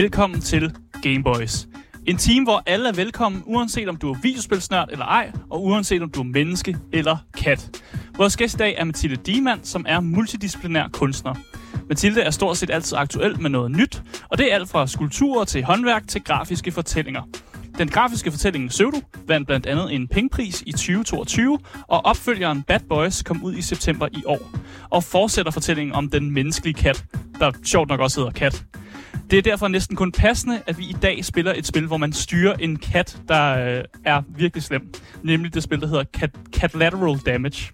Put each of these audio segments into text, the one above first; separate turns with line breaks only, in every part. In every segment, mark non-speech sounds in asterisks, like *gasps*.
Velkommen til Gameboys. En team, hvor alle er velkommen, uanset om du er videospilsnørd eller ej, og uanset om du er menneske eller kat. Vores gæst i dag er Mathilde Diemann, som er multidisciplinær kunstner. Mathilde er stort set altid aktuel med noget nyt, og det er alt fra skulpturer til håndværk til grafiske fortællinger. Den grafiske fortælling Pseudo vandt blandt andet en pengepris i 2022, og opfølgeren Bad Boys kom ud i september i år. Og fortsætter fortællingen om den menneskelige kat, der sjovt nok også hedder kat. Det er derfor næsten kun passende, at vi i dag spiller et spil, hvor man styrer en kat, der øh, er virkelig slem. Nemlig det spil, der hedder Cat, Cat Lateral Damage.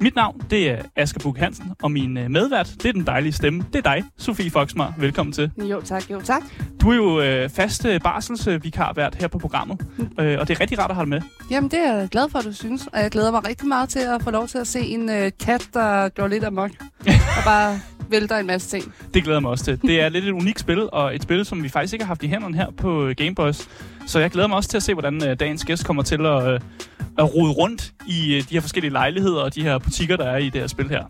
Mit navn, det er Asger Buk Hansen, og min øh, medvært, det er den dejlige stemme. Det er dig, Sofie Foxmar. Velkommen til.
Jo tak, jo tak.
Du er jo øh, fast øh, barselsvikarvært her på programmet, øh, og det er rigtig rart at have dig med.
Jamen, det er jeg glad for, at du synes. Og jeg glæder mig rigtig meget til at få lov til at se en øh, kat, der går lidt amok. og *laughs* bare vælter en masse ting.
Det glæder jeg mig også til. Det er lidt et unikt spil, og et spil, som vi faktisk ikke har haft i hænderne her på øh, Gameboys. Så jeg glæder mig også til at se, hvordan øh, dagens gæst kommer til at, øh, at rode rundt i øh, de her forskellige lejligheder og de her butikker, der er i det her spil her.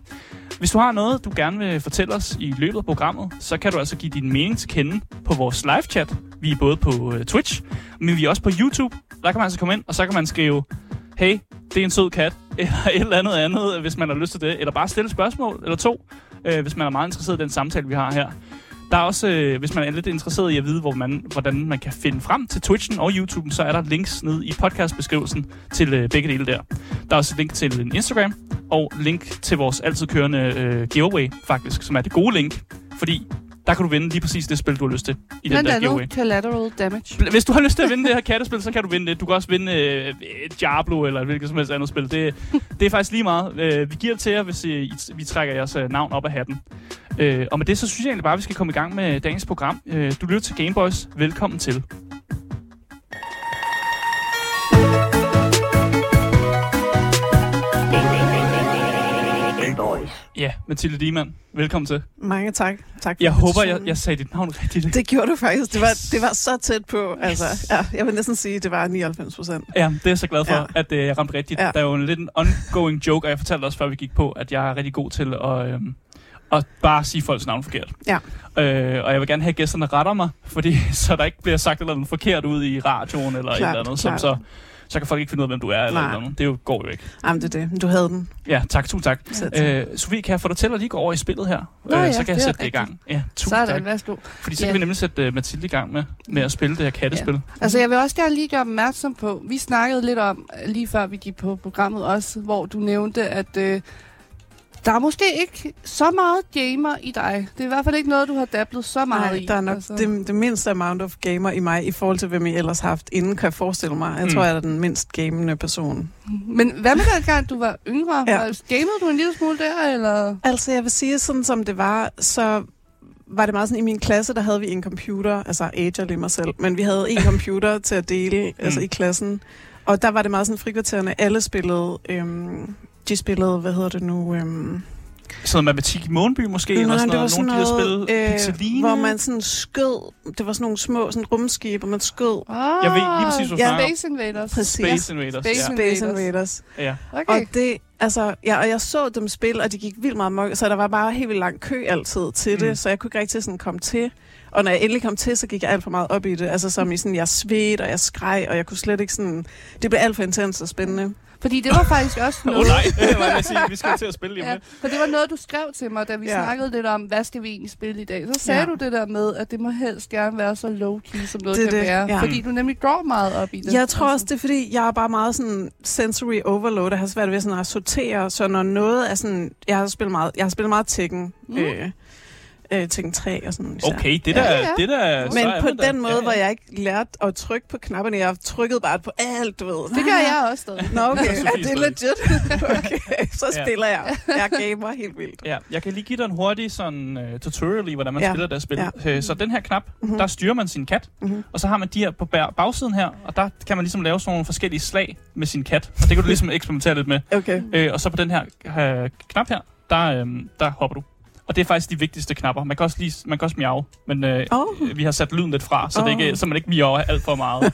Hvis du har noget, du gerne vil fortælle os i løbet af programmet, så kan du altså give din mening til kende på vores live-chat. Vi er både på øh, Twitch, men vi er også på YouTube. Der kan man altså komme ind, og så kan man skrive, hey, det er en sød kat, *laughs* eller et eller andet andet, hvis man har lyst til det. Eller bare stille et spørgsmål, eller to, øh, hvis man er meget interesseret i den samtale, vi har her. Der er også, øh, hvis man er lidt interesseret i at vide, hvor man, hvordan man kan finde frem til Twitchen og YouTuben, så er der links ned i podcastbeskrivelsen til øh, begge dele der. Der er også link til en Instagram, og link til vores altid kørende øh, giveaway, faktisk, som er det gode link. Fordi der kan du vinde lige præcis det spil, du har lyst til i den
Blandt
der giveaway.
collateral damage.
Hvis du har lyst til at vinde det her kattespil, så kan du vinde det. Du kan også vinde øh, Diablo eller et hvilket som helst andet spil. Det, det er faktisk lige meget. Øh, vi giver det til jer, hvis I, vi trækker jeres øh, navn op af hatten. Øh, og med det, så synes jeg egentlig bare, at vi skal komme i gang med dagens program. Øh, du lytter til Gameboys. Velkommen til. Ja, Mathilde Diemann. Velkommen til.
Mange tak. tak for
Jeg håber, jeg, jeg sagde dit navn rigtigt.
Det gjorde du faktisk. Det var,
Yes.
det var så tæt på. Altså, ja, jeg vil næsten sige, at det var 99 procent.
Ja, det er jeg så glad for, ja. At øh, jeg ramte rigtigt. Ja. Der er jo en lidt en ongoing joke, og jeg fortalte også, før vi gik på, at jeg er rigtig god til at, øh, at bare sige folks navn forkert.
Ja.
Øh, og jeg vil gerne have, at gæsterne retter mig, fordi *laughs* så der ikke bliver sagt et eller andet forkert ud i radioen eller et
Klart,
eller andet, som
klart.
så, så kan folk ikke finde ud af, hvem du er eller,
Nej.
andet. Det er jo, går jo ikke.
Jamen, det er det. Du havde den.
Ja, tak. Tusind tak. Øh, Sofie, kan jeg få dig til at lige gå over i spillet her?
Nå ja,
så kan jeg sætte det i gang. Ja, tusind
Sådan,
tak.
værsgo.
Fordi så
Ja.
kan vi nemlig sætte uh, Mathilde i gang med, med at spille det her kattespil. Ja.
Altså, jeg vil også gerne lige gøre opmærksom på, vi snakkede lidt om, øh, lige før vi gik på programmet også, hvor du nævnte, at øh, der er måske ikke så meget gamer i dig. Det er i hvert fald ikke noget, du har dablet så meget
Nej,
i.
der er nok
altså.
det, det mindste amount of gamer i mig, i forhold til, hvem I ellers har haft inden, kan jeg forestille mig. Jeg
Mm.
tror, jeg er den mindst gamende person.
Men hvad med den gang, du var yngre?
Ja.
Gamede du en lille smule der, eller?
Altså, jeg vil sige, sådan som det var, så var det meget sådan, i min klasse, der havde vi en computer, altså ager lige mig selv, men vi havde en *laughs* computer til at dele, altså i klassen. Og der var det meget sådan frikvarterende. Alle spillede, øhm, de spillede, hvad hedder det nu, øhm,
Sådan noget matematik i Måneby måske, eller sådan
det var
noget.
sådan
de der
noget,
spil,
øh,
Pixeline.
hvor man sådan skød, det var sådan nogle små sådan rumskib, hvor man skød.
Ah,
Jeg ved lige præcis, hvad du
Ja.
Space Invaders.
Præcis.
Space Invaders.
Space
ja.
Invaders.
Space Invaders.
ja.
Okay.
Og det, altså, ja, og jeg så dem spille, og de gik vildt meget mok, så der var bare helt vildt lang kø altid til det,
Mm.
så jeg kunne ikke rigtig sådan komme til. Og når jeg endelig kom til, så gik jeg alt for meget op i det. Altså som i sådan, jeg svedte, og jeg skreg, og jeg kunne slet ikke sådan... Det blev alt for intens og spændende.
Fordi det var faktisk også
Åh
noget...
oh, nej, det var jeg sige. Vi skal til at spille lige
Ja,
med.
for det var noget, du skrev til mig, da vi ja. Snakkede lidt om, hvad skal vi egentlig spille i dag. Så sagde ja. Du det der med, at det må helst gerne være så low-key, som noget
Det
kan
det,
være.
ja.
Fordi du nemlig går meget op i det.
Jeg tror også, det er fordi, jeg er bare meget sådan sensory overload. Jeg har svært ved sådan at sortere, så når noget er sådan... Jeg har spillet meget, jeg har spillet meget Tekken.
Mm.
Øh, øh, Tekken 3 og sådan. især.
Okay, det der,
Ja, ja.
det der
Men
så
på den måde,
Ja,
ja,
ja.
hvor jeg ikke lærte at trykke på knapperne. Jeg trykkede bare på alt, du ved.
Det gør jeg også stadig.
Nå, okay.
Det er Sofie
det legit? *laughs* Okay, så
Ja.
spiller jeg. Jeg gamer helt vildt.
Ja, jeg kan lige give dig en hurtig sådan, uh, tutorial i, hvordan man ja.
Ja.
spiller det spil.
Ja.
Ja. Så den her knap, mm-hmm.
Mhm.
der styrer man sin kat,
Mhm.
og så har man de her på bag- bagsiden her, og der kan man ligesom lave sådan nogle forskellige slag med sin kat. Og det kan du ligesom eksperimentere lidt med.
Okay.
Øh, og så på den her øh, knap her, der, øh, der hopper du. Og det er faktisk de vigtigste knapper. Man kan også, lige, man kan også miave, men øh,
Oh.
vi har sat lyden lidt fra, så, oh. det ikke, så man ikke miaver alt for meget.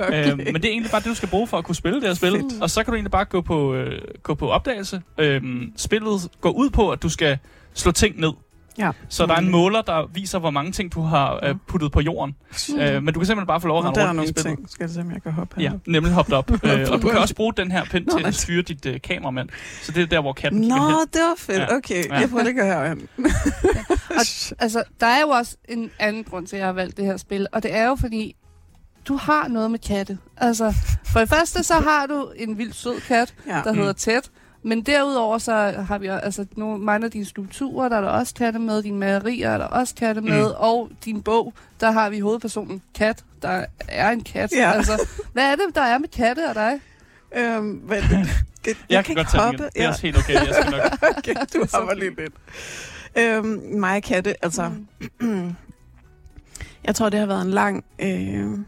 okay. *laughs* øhm, men det er egentlig bare det, du skal bruge for at kunne spille det her spil.
Fedt.
Og så kan du egentlig bare gå på, øh, gå på opdagelse. Øhm, spillet går ud på, at du skal slå ting ned.
Ja.
Så der er en måler, der viser, hvor mange ting du har øh, puttet på jorden.
Mm.
Øh, men du kan simpelthen bare få lov at rende
der er
rundt i
nogle
spillet.
ting. Skal jeg se, om jeg kan hoppe her?
Ja, nemlig hoppet op. *laughs* øh, og du kan også bruge den her pind til at styre dit øh, kameramand. Så det er der, hvor katten.
Nå, det var fedt.
Ja.
Okay,
Ja.
jeg prøver lige at gå herhen. *laughs*
Altså, der er jo også en anden grund til, at jeg har valgt det her spil, og det er jo fordi, du har noget med katte. Altså, for det første, så har du en vild sød kat,
Ja.
der
Mm.
hedder Ted. Men derudover så har vi altså nogle, mange af dine skulpturer, der er der også katte med, dine malerier er der også katte med,
Mm.
og din bog, der har vi hovedpersonen Kat, der er en kat.
Ja.
Altså, hvad er det, der er med katte og dig?
Øhm, men, jeg, jeg,
Jeg,
kan
kan godt
hoppe.
Det er også helt okay. Jeg skal nok... *laughs*
okay, du hopper lige lidt. Øhm, mig og katte, altså...
Mm. *clears throat*
jeg tror, det har været en lang... Øh,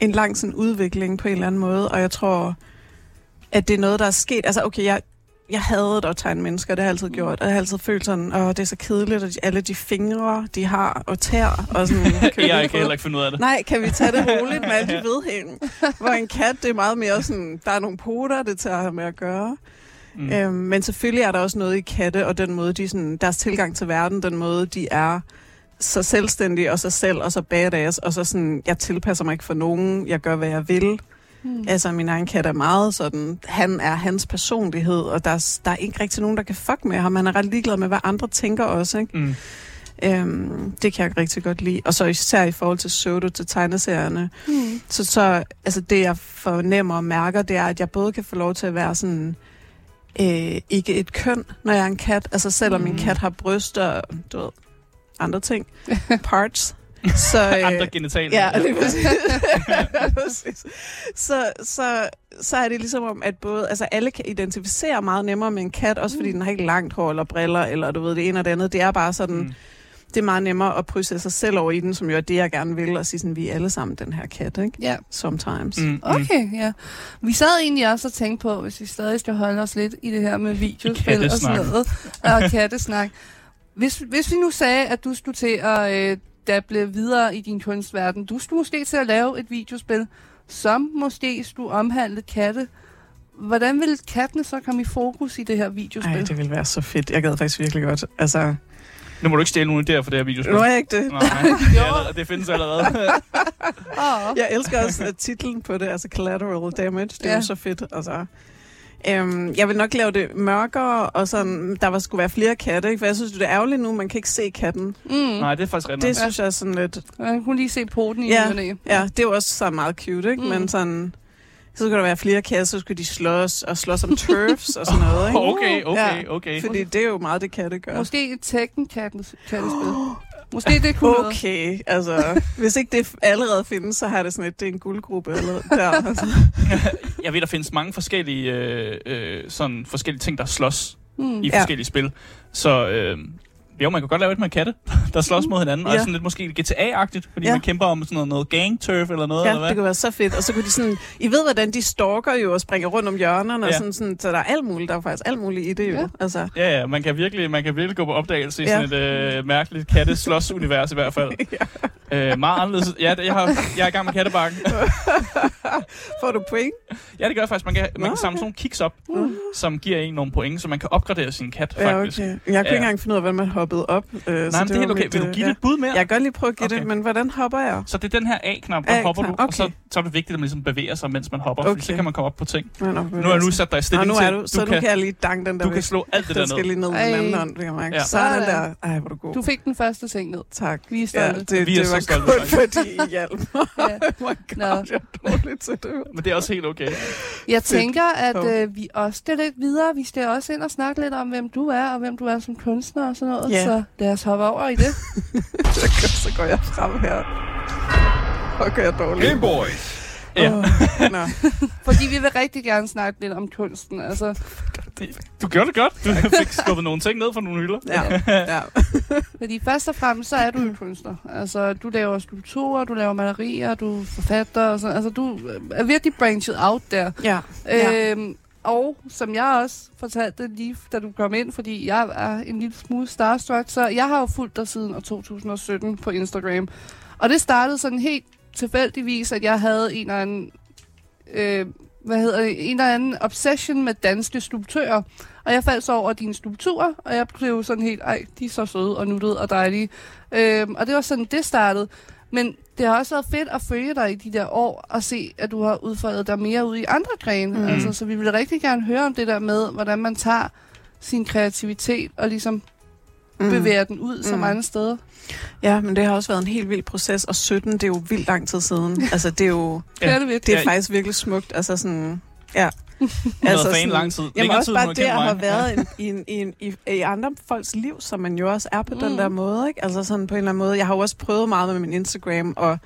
en lang sådan udvikling på en eller anden måde, og jeg tror, at det er noget, der er sket. Altså, okay, jeg, jeg havde at tegne mennesker, det har jeg altid gjort, og jeg har altid følt sådan, åh, det er så kedeligt, og de, alle de fingre, de har, og tær, og sådan... *laughs* kan
Jeg kan heller ikke finde ud af det.
Nej, kan vi tage det *laughs* roligt med alle de vedhæng? Hvor en kat, det er meget mere sådan, der er nogle poter, det tager med at gøre.
Mm.
Mm. Øhm, men selvfølgelig er der også noget i katte, og den måde, de sådan, deres tilgang til verden, den måde, de er så selvstændige og sig selv, og så badass, og så sådan, jeg tilpasser mig ikke for nogen, jeg gør, hvad jeg vil.
Mm.
Altså, min egen kat er meget sådan, han er hans personlighed, og der er, der er ikke rigtig nogen, der kan fuck med ham. Han er ret ligeglad med, hvad andre tænker også, ikke?
Mm.
Øhm, det kan jeg rigtig godt lide. Og så især i forhold til pseudo til tegneserierne,
Mm.
så, så altså det, jeg fornemmer og mærker, det er, at jeg både kan få lov til at være sådan, øh, ikke et køn, når jeg er en kat. Altså selvom mm. min
Mm.
kat har bryster og du ved, andre ting, *laughs* parts. Så, *laughs* øh,
Andre genitalier.
Ja, lige præcis. *laughs* Så, så, så er det ligesom om, at både, altså alle kan identificere meget nemmere med en kat, også fordi
Mm.
den har ikke langt hår eller briller, eller du ved, det ene og det andet. Det er bare sådan,
Mm.
det er meget nemmere at krysse sig selv over i den, som jo er det, jeg gerne vil, og sige sådan, vi er alle sammen den her kat, ikke?
Ja,
Sometimes.
Mm. Mm.
okay, ja. Vi sad egentlig også og tænkte på, hvis vi stadig skal holde os lidt i det her med videospil og sådan noget, og kattesnak. Hvis, hvis vi nu sagde, at du skulle til at øh, dable videre i din kunstverden, du skulle måske til at lave et videospil, som måske skulle omhandle katte. Hvordan ville kattene så komme i fokus i det her videospil?
Ej, det ville være så fedt. Jeg gad faktisk virkelig godt. Altså,
Nu må du ikke stjæle nogen idéer for det her videospil.
nu er jeg ikke det.
Nej, det, er *laughs* allerede, det findes allerede. *laughs*
Åh.
Jeg elsker også titlen på det, altså Collateral Damage. Det er
Ja.
jo så fedt. Altså. Øhm, jeg vil nok lave det mørkere, og sådan, der var, skulle være flere katte, ikke? for jeg synes, det er ærgerligt nu, man kan ikke se katten.
Mm.
Nej, det er faktisk
Det
rigtigt.
synes jeg er sådan lidt...
Man kunne lige se poten i
Ja.
ja. ja.
Ja, det er jo også så meget cute, ikke?
Mm.
Men sådan... Så skulle der være flere katte, så skulle de slås og slås om turfs og sådan noget, *laughs* ikke?
Okay, okay,
Ja.
okay.
Fordi det er jo meget det katte gør.
Måske et Tekken-kattespil. *gasps* Måske det kunne noget.
Okay, altså, hvis ikke det allerede findes, så har det sådan et, det er en guldgruppe eller der. *laughs* Altså.
Jeg ved, der findes mange forskellige, øh, øh, sådan forskellige ting, der slås
Mm.
i
Ja.
forskellige spil. Så øh, jo, man kan godt lave et med katte, *laughs* der slås mod hinanden. Og
Ja.
sådan lidt måske GTA-agtigt, fordi
Ja.
man kæmper om sådan noget, noget gang turf eller noget,
Ja,
eller hvad?
det kunne være så fedt. Og så kunne de sådan, I ved, hvordan de stalker jo og springer rundt om hjørnerne, ja.
Ja.
og sådan, sådan, så der er alt muligt, der er faktisk alt muligt i det jo.
Ja.
Ja. Altså,
Ja, ja, man kan virkelig, man kan virkelig gå på opdagelse i
Ja.
sådan et øh, mærkeligt katte-slås-univers i hvert fald. *laughs* øh, meget anderledes. Ja, jeg, har, jeg er i gang med kattebakken. *laughs*
får du point?
ja, det gør jeg faktisk. Man kan, man
Nå,
kan samle
okay.
sådan nogle kicks op,
Mm.
som giver en nogle point, så man kan opgradere sin kat,
Ja,
faktisk.
okay. Jeg kunne
Ja.
ikke engang finde ud af, hvordan man hoppede op. Øh,
Nej, men det er helt okay. Vil du give det et bud mere?
Jeg kan godt lige prøve at give
Okay.
det, men hvordan hopper jeg?
Så det er den her A-knap, der
A-knap,
hopper du, og så,
okay.
så er det vigtigt, at man ligesom bevæger sig, mens man hopper, okay.
Okay.
så kan man komme op på ting. Nu har jeg nu sat dig i
Nå,
stilling
nu
til,
er du, så
du,
nu
kan,
kan jeg lige dange den der
du kan slå alt det *laughs* der
skal
ned.
lige ned med
Ej.
den anden hånd, vil jeg mærke.
Ja.
Sådan der. Ej, hvor er du god.
Du fik den første ting ned.
Tak.
Vi er
Ja,
stolte.
det,
Vi er
det
så
var
stolte,
kun fordi I hjalp mig. *laughs*
Ja.
Oh my god, jeg er dårlig til det.
Men det er også helt okay.
Jeg tænker, at
Så.
øh, vi også skal lidt videre. Vi skal også ind og snakke lidt om, hvem du er, og hvem du er som kunstner og sådan noget.
Ja.
Så lad os hoppe over i det. *laughs*
Så, så går jeg frem her. Og gør jeg dårligt.
Game Boys.
Ja.
Nå. *laughs*
Fordi vi vil rigtig gerne snakke lidt om kunsten. Altså,
Du gjorde det godt. Du fik skubbet nogle ting ned fra nogle hylder.
Ja, *laughs* ja.
fordi først og fremmest, så er du jo kunstner. Altså, du laver skulpturer, du laver malerier, du er forfatter og sådan. Altså, du er virkelig branchet out der.
ja. ja.
Øhm, og som jeg også fortalte lige, da du kom ind, fordi jeg er en lille smule starstruck, så jeg har jo fulgt dig siden år 2017 på Instagram. Og det startede sådan helt tilfældigvis, at jeg havde en eller anden, øh, hvad hedder det, en eller anden obsession med danske skulptører. Og jeg faldt så over dine skulpturer, og jeg blev sådan helt, ej, de er så søde og nuttede og dejlige. Øh, og det var sådan, det startede. Men det har også været fedt at følge dig i de der år, og se, at du har udfordret dig mere ud i andre grene. Mm. Altså, så vi vil rigtig gerne høre om det der med, hvordan man tager sin kreativitet og ligesom mm. bevæger den ud mm. så mange steder.
Ja, men det har også været en helt vild proces, og 17, det er jo vildt lang tid siden. *laughs* altså, det er jo...
ja, det,
det er ja. faktisk virkelig smukt. Altså sådan... Ja.
Altså sådan, lang tid.
Jamen også tid, bare det at have været i, en, i, en, i, i andre folks liv, som man jo også er på mm. den der måde. Ikke? Altså sådan på en eller anden måde. Jeg har jo også prøvet meget med min Instagram og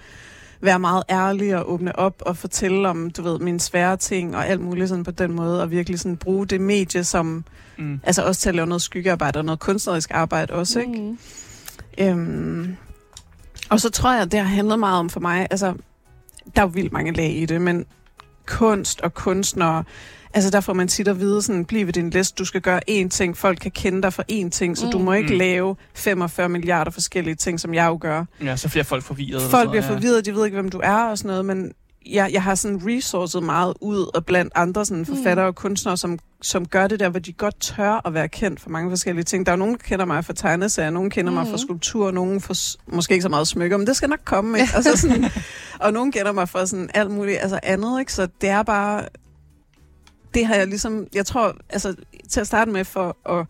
være meget ærlig og åbne op og fortælle om, du ved, mine svære ting og alt muligt sådan på den måde, og virkelig sådan bruge det medie som, mm. altså også til at lave noget skyggearbejde og noget kunstnerisk arbejde også, ikke? Mm. Øhm, og så tror jeg, det har handlet meget om for mig, altså, der er jo vildt mange lag i det, men kunst og kunstnere, altså der får man tit at vide, sådan, bliv ved din liste, du skal gøre én ting, folk kan kende dig for én ting, så mm. du må ikke mm. lave 45 milliarder forskellige ting, som jeg jo gør.
Ja, så bliver folk forvirret.
Folk bliver forvirret, de ved ikke, hvem du er og sådan noget, men jeg, jeg har sådan resourcet meget ud og blandt andre sådan forfattere mm. og kunstnere, som, som gør det der, hvor de godt tør at være kendt for mange forskellige ting. Der er jo nogen, der kender mig for tegneserier, nogen kender mm. mig for skulptur, nogen for måske ikke så meget smykker, men det skal nok komme, ikke? altså sådan, *laughs* og nogen kender mig for sådan alt muligt altså andet, ikke? Så det er bare... Det har jeg ligesom... Jeg tror, altså til at starte med for at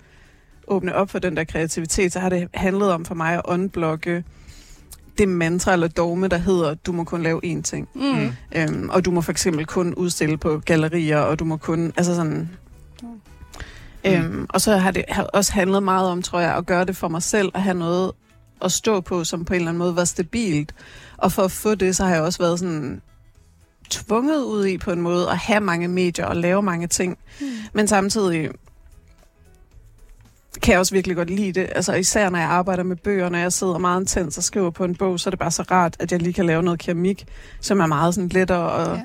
åbne op for den der kreativitet, så har det handlet om for mig at unblocke det mantra eller dogme, der hedder, du må kun lave én ting. Mm. Øhm, og du må for eksempel kun udstille på gallerier, og du må kun, altså sådan... Mm. Øhm, og så har det også handlet meget om, tror jeg, at gøre det for mig selv, og have noget at stå på, som på en eller anden måde var stabilt. Og for at få det, så har jeg også været sådan tvunget ud i på en måde at have mange medier og lave mange ting. Mm. Men samtidig kan jeg også virkelig godt lide det. Altså især når jeg arbejder med bøger, når jeg sidder meget intens og skriver på en bog, så er det bare så rart, at jeg lige kan lave noget keramik, som er meget sådan lettere og... Ja.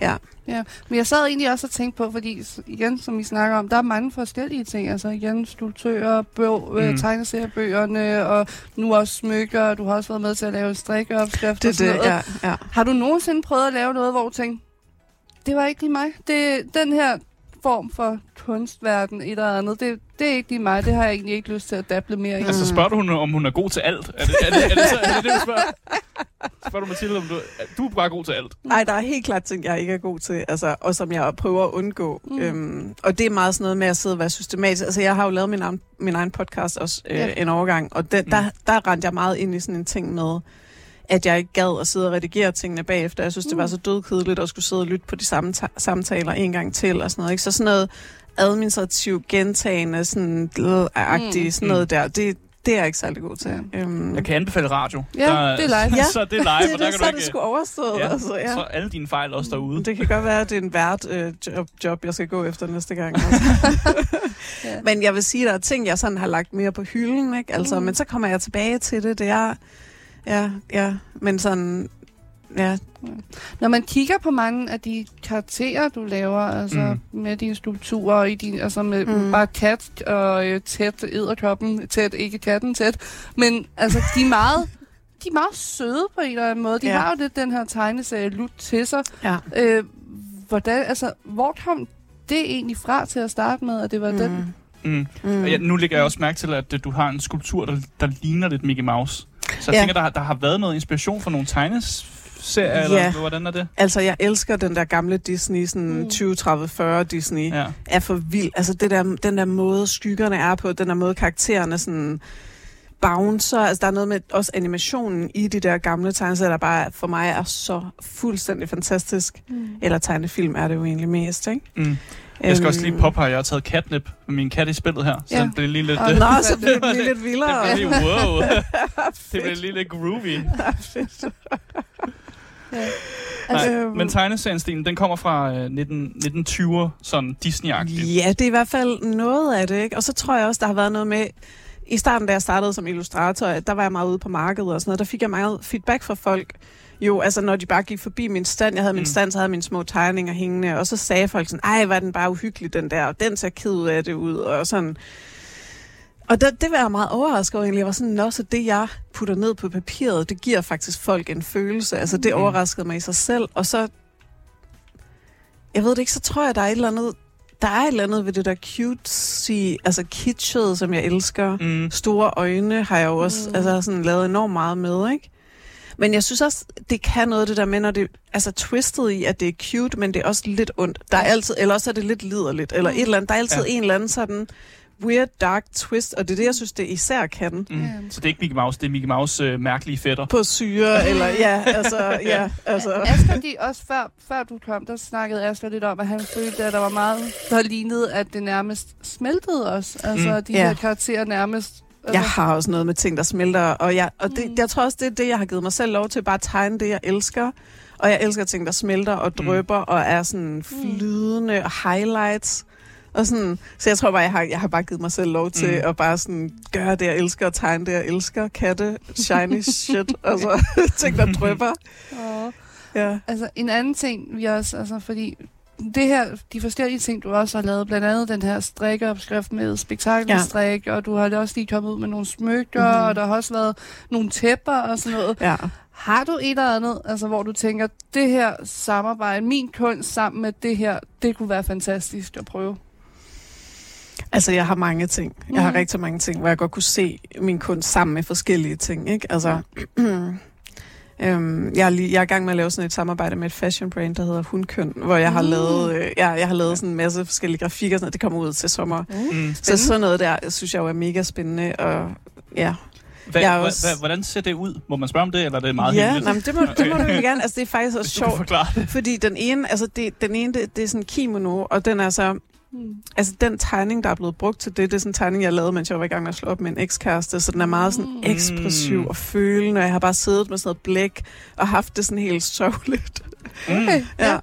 Ja. ja. Men jeg sad egentlig også og tænkte på, fordi igen, som vi snakker om, der er mange forskellige ting. Altså igen, skulptører, bøg, øh, mm. tegneseriebøgerne, og nu også smykker. Du har også været med til at lave strikkeopskrifter
det, og sådan det, noget. Ja, ja.
Har du nogensinde prøvet at lave noget, hvor du tænkte, det var ikke lige mig. Det, den her form for kunstverden, et eller andet. Det, det er ikke lige mig. Det har jeg egentlig ikke lyst til at dable mere i.
Altså spørger du, hun, om hun er god til alt? Er det er det, er det, så, er det, det, du spørger? Spørger du Mathilde, om du, du er bare god til alt?
Nej, der er helt klart ting, jeg ikke er god til, altså, og som jeg prøver at undgå. Mm. Øhm, og det er meget sådan noget med at sidde og være systematisk. Altså, jeg har jo lavet min egen, min egen podcast også øh, ja. en overgang, og den, mm. der, der rendte jeg meget ind i sådan en ting med, at jeg ikke gad at sidde og redigere tingene bagefter. Jeg synes, mm. det var så dødkedeligt at skulle sidde og lytte på de samme samtaler en gang til og sådan noget. Ikke? Så sådan noget administrativt gentagende, sådan agtigt, mm. sådan noget mm. der, det, det er jeg ikke særlig god til.
Um, jeg kan anbefale radio.
Ja, der, det er live. *laughs*
Ja. så det er live,
det, *laughs*
og der
det,
kan
så
du ikke...
det sgu overstået.
Ja,
altså, ja.
Så alle dine fejl også derude.
Det kan godt være, at det er en vært øh, job, job, jeg skal gå efter næste gang. Altså. *laughs* ja. Men jeg vil sige, at der er ting, jeg sådan har lagt mere på hylden. Ikke? Altså, mm. Men så kommer jeg tilbage til det. Det er... Ja, ja. Men sådan... Ja.
Når man kigger på mange af de karakterer, du laver, altså mm. med dine skulpturer, og i din, altså med mm. bare kat og øh, tæt, æderkoppen, tæt, ikke katten tæt, men altså de er meget, de er meget søde på en eller anden måde. De ja. har jo lidt den her tegneserie lut til sig.
Ja.
Øh, hvordan, altså, hvor kom det egentlig fra til at starte med, at det var mm. den?
Mm. Mm. Og ja, nu lægger jeg også mærke til, at du har en skulptur, der, der ligner lidt Mickey Mouse. Så jeg ja. tænker, der, der har været noget inspiration for nogle tegneserier, ja. eller hvordan er det?
Altså, jeg elsker den der gamle Disney, sådan mm. 20, 30, 40 Disney, ja. er for vild. Altså, det der, den der måde, skyggerne er på, den der måde, karaktererne sådan bouncer. Altså, der er noget med også animationen i de der gamle tegneserier, der bare for mig er så fuldstændig fantastisk. Mm. Eller tegnefilm er det jo egentlig mest, ikke?
Mm. Jeg skal også lige øhm. påpege, at jeg har taget catnip med min kat i spillet her, så ja. det bliver lige lidt...
Oh, nå, *laughs* så bliver det lige lidt vildere.
det bliver lige wow. *laughs* *laughs* det bliver lige lidt groovy.
Fedt.
ja. Altså, Nej, men tegneserien den kommer fra øh, 19, 1920'er, sådan Disney-agtigt.
Ja, det er i hvert fald noget af det, ikke? Og så tror jeg også, der har været noget med... I starten, da jeg startede som illustrator, der var jeg meget ude på markedet og sådan noget, der fik jeg meget feedback fra folk, Jo, altså når de bare gik forbi min stand, jeg havde min
Mm.
stand, så havde jeg mine små tegninger hængende, og så sagde folk sådan, ej, var den bare uhyggelig, den der, og den ser ked ud af det ud, og sådan. Og det, det var jeg meget overrasket over egentlig. Jeg var sådan, nå, så det jeg putter ned på papiret, det giver faktisk folk en følelse. Altså det
Mm.
overraskede mig i sig selv, og så, jeg ved det ikke, så tror jeg, der er et eller andet, der er et eller andet ved det der cutesy, altså kitschet, som jeg elsker
Mm.
store øjne har jeg jo også
mm.
altså sådan lavet enormt meget med, ikke? Men jeg synes også, det kan noget det der med, når det altså twistet i, at det er cute, men det er også lidt ondt. Der er altid, eller også er det lidt liderligt, eller
Mm.
et eller andet. Der er altid
Ja.
en eller anden sådan weird, dark twist, og det er det, jeg synes, det især kan.
Mm.
Ja.
Så det er ikke Mickey Mouse, det er Mickey Mouse øh, mærkelige fætter.
På syre, *laughs* eller ja, altså, ja, altså.
Asger, de også før, før du kom, der snakkede Asger lidt om, at han følte, at der var meget, der lignede, at det nærmest smeltede os. Altså,
Mm.
de
Ja.
her karakterer nærmest... Altså,
Jeg har også noget med ting, der smelter, og, jeg, og det,
Mm.
jeg tror også, det er det, jeg har givet mig selv lov til, bare at tegne det, jeg elsker. Og jeg elsker ting, der smelter og
Mm.
drøber og er sådan flydende og highlights. Og sådan, så jeg tror bare, jeg har, jeg har bare givet mig selv lov til
Mm.
at bare sådan gøre det, jeg elsker, og tegne det, jeg elsker. Katte, shiny *laughs* shit, altså *laughs* ting, der drøber.
Og,
Ja.
altså, en anden ting, vi også, altså, fordi det her, de forskellige ting, du også har lavet, blandt andet den her strikkeopskrift med spektakelstrik, ja. og du har også lige kommet ud med nogle smykker,
Mhm.
mm-hmm. og der har også været nogle tæpper og sådan noget.
ja.
Har du et eller andet, altså, hvor du tænker, det her samarbejde, min kunst sammen med det her, det kunne være fantastisk at prøve?
Altså, jeg har mange ting. Jeg har
Mhm.
rigtig mange ting, hvor jeg godt kunne se min kunst sammen med forskellige ting, ikke? Altså, *clears throat* øhm, jeg, er lige, jeg er i gang med at lave sådan et samarbejde med et fashion brand, der hedder Hundkøn, hvor jeg har
Mm.
lavet, øh, ja, jeg har lavet sådan en masse forskellige grafikker, sådan noget. det kommer ud til sommer.
Mm.
Så sådan noget der, synes jeg jo er mega spændende, og ja.
Hva,
Jeg er også-
hva, hvordan ser det ud? Må man spørge om det, eller er det meget
ja,
hemmeligt?
nej, men det må, det må du gerne. Altså, det er faktisk *laughs* også
Hvis du kan
sjovt,
forklare det.
fordi den ene, altså det, den ene, det, det er sådan kimono, og den er så,
Mm.
Altså, den tegning, der er blevet brugt til det, det er sådan en tegning, jeg lavede, mens jeg var i gang med at slå op med en ekskæreste, så den er meget sådan
Mm.
ekspressiv og følende, og jeg har bare siddet med sådan noget blæk og haft det sådan helt sørgeligt.
Mm.
Okay,
Ja.
ja.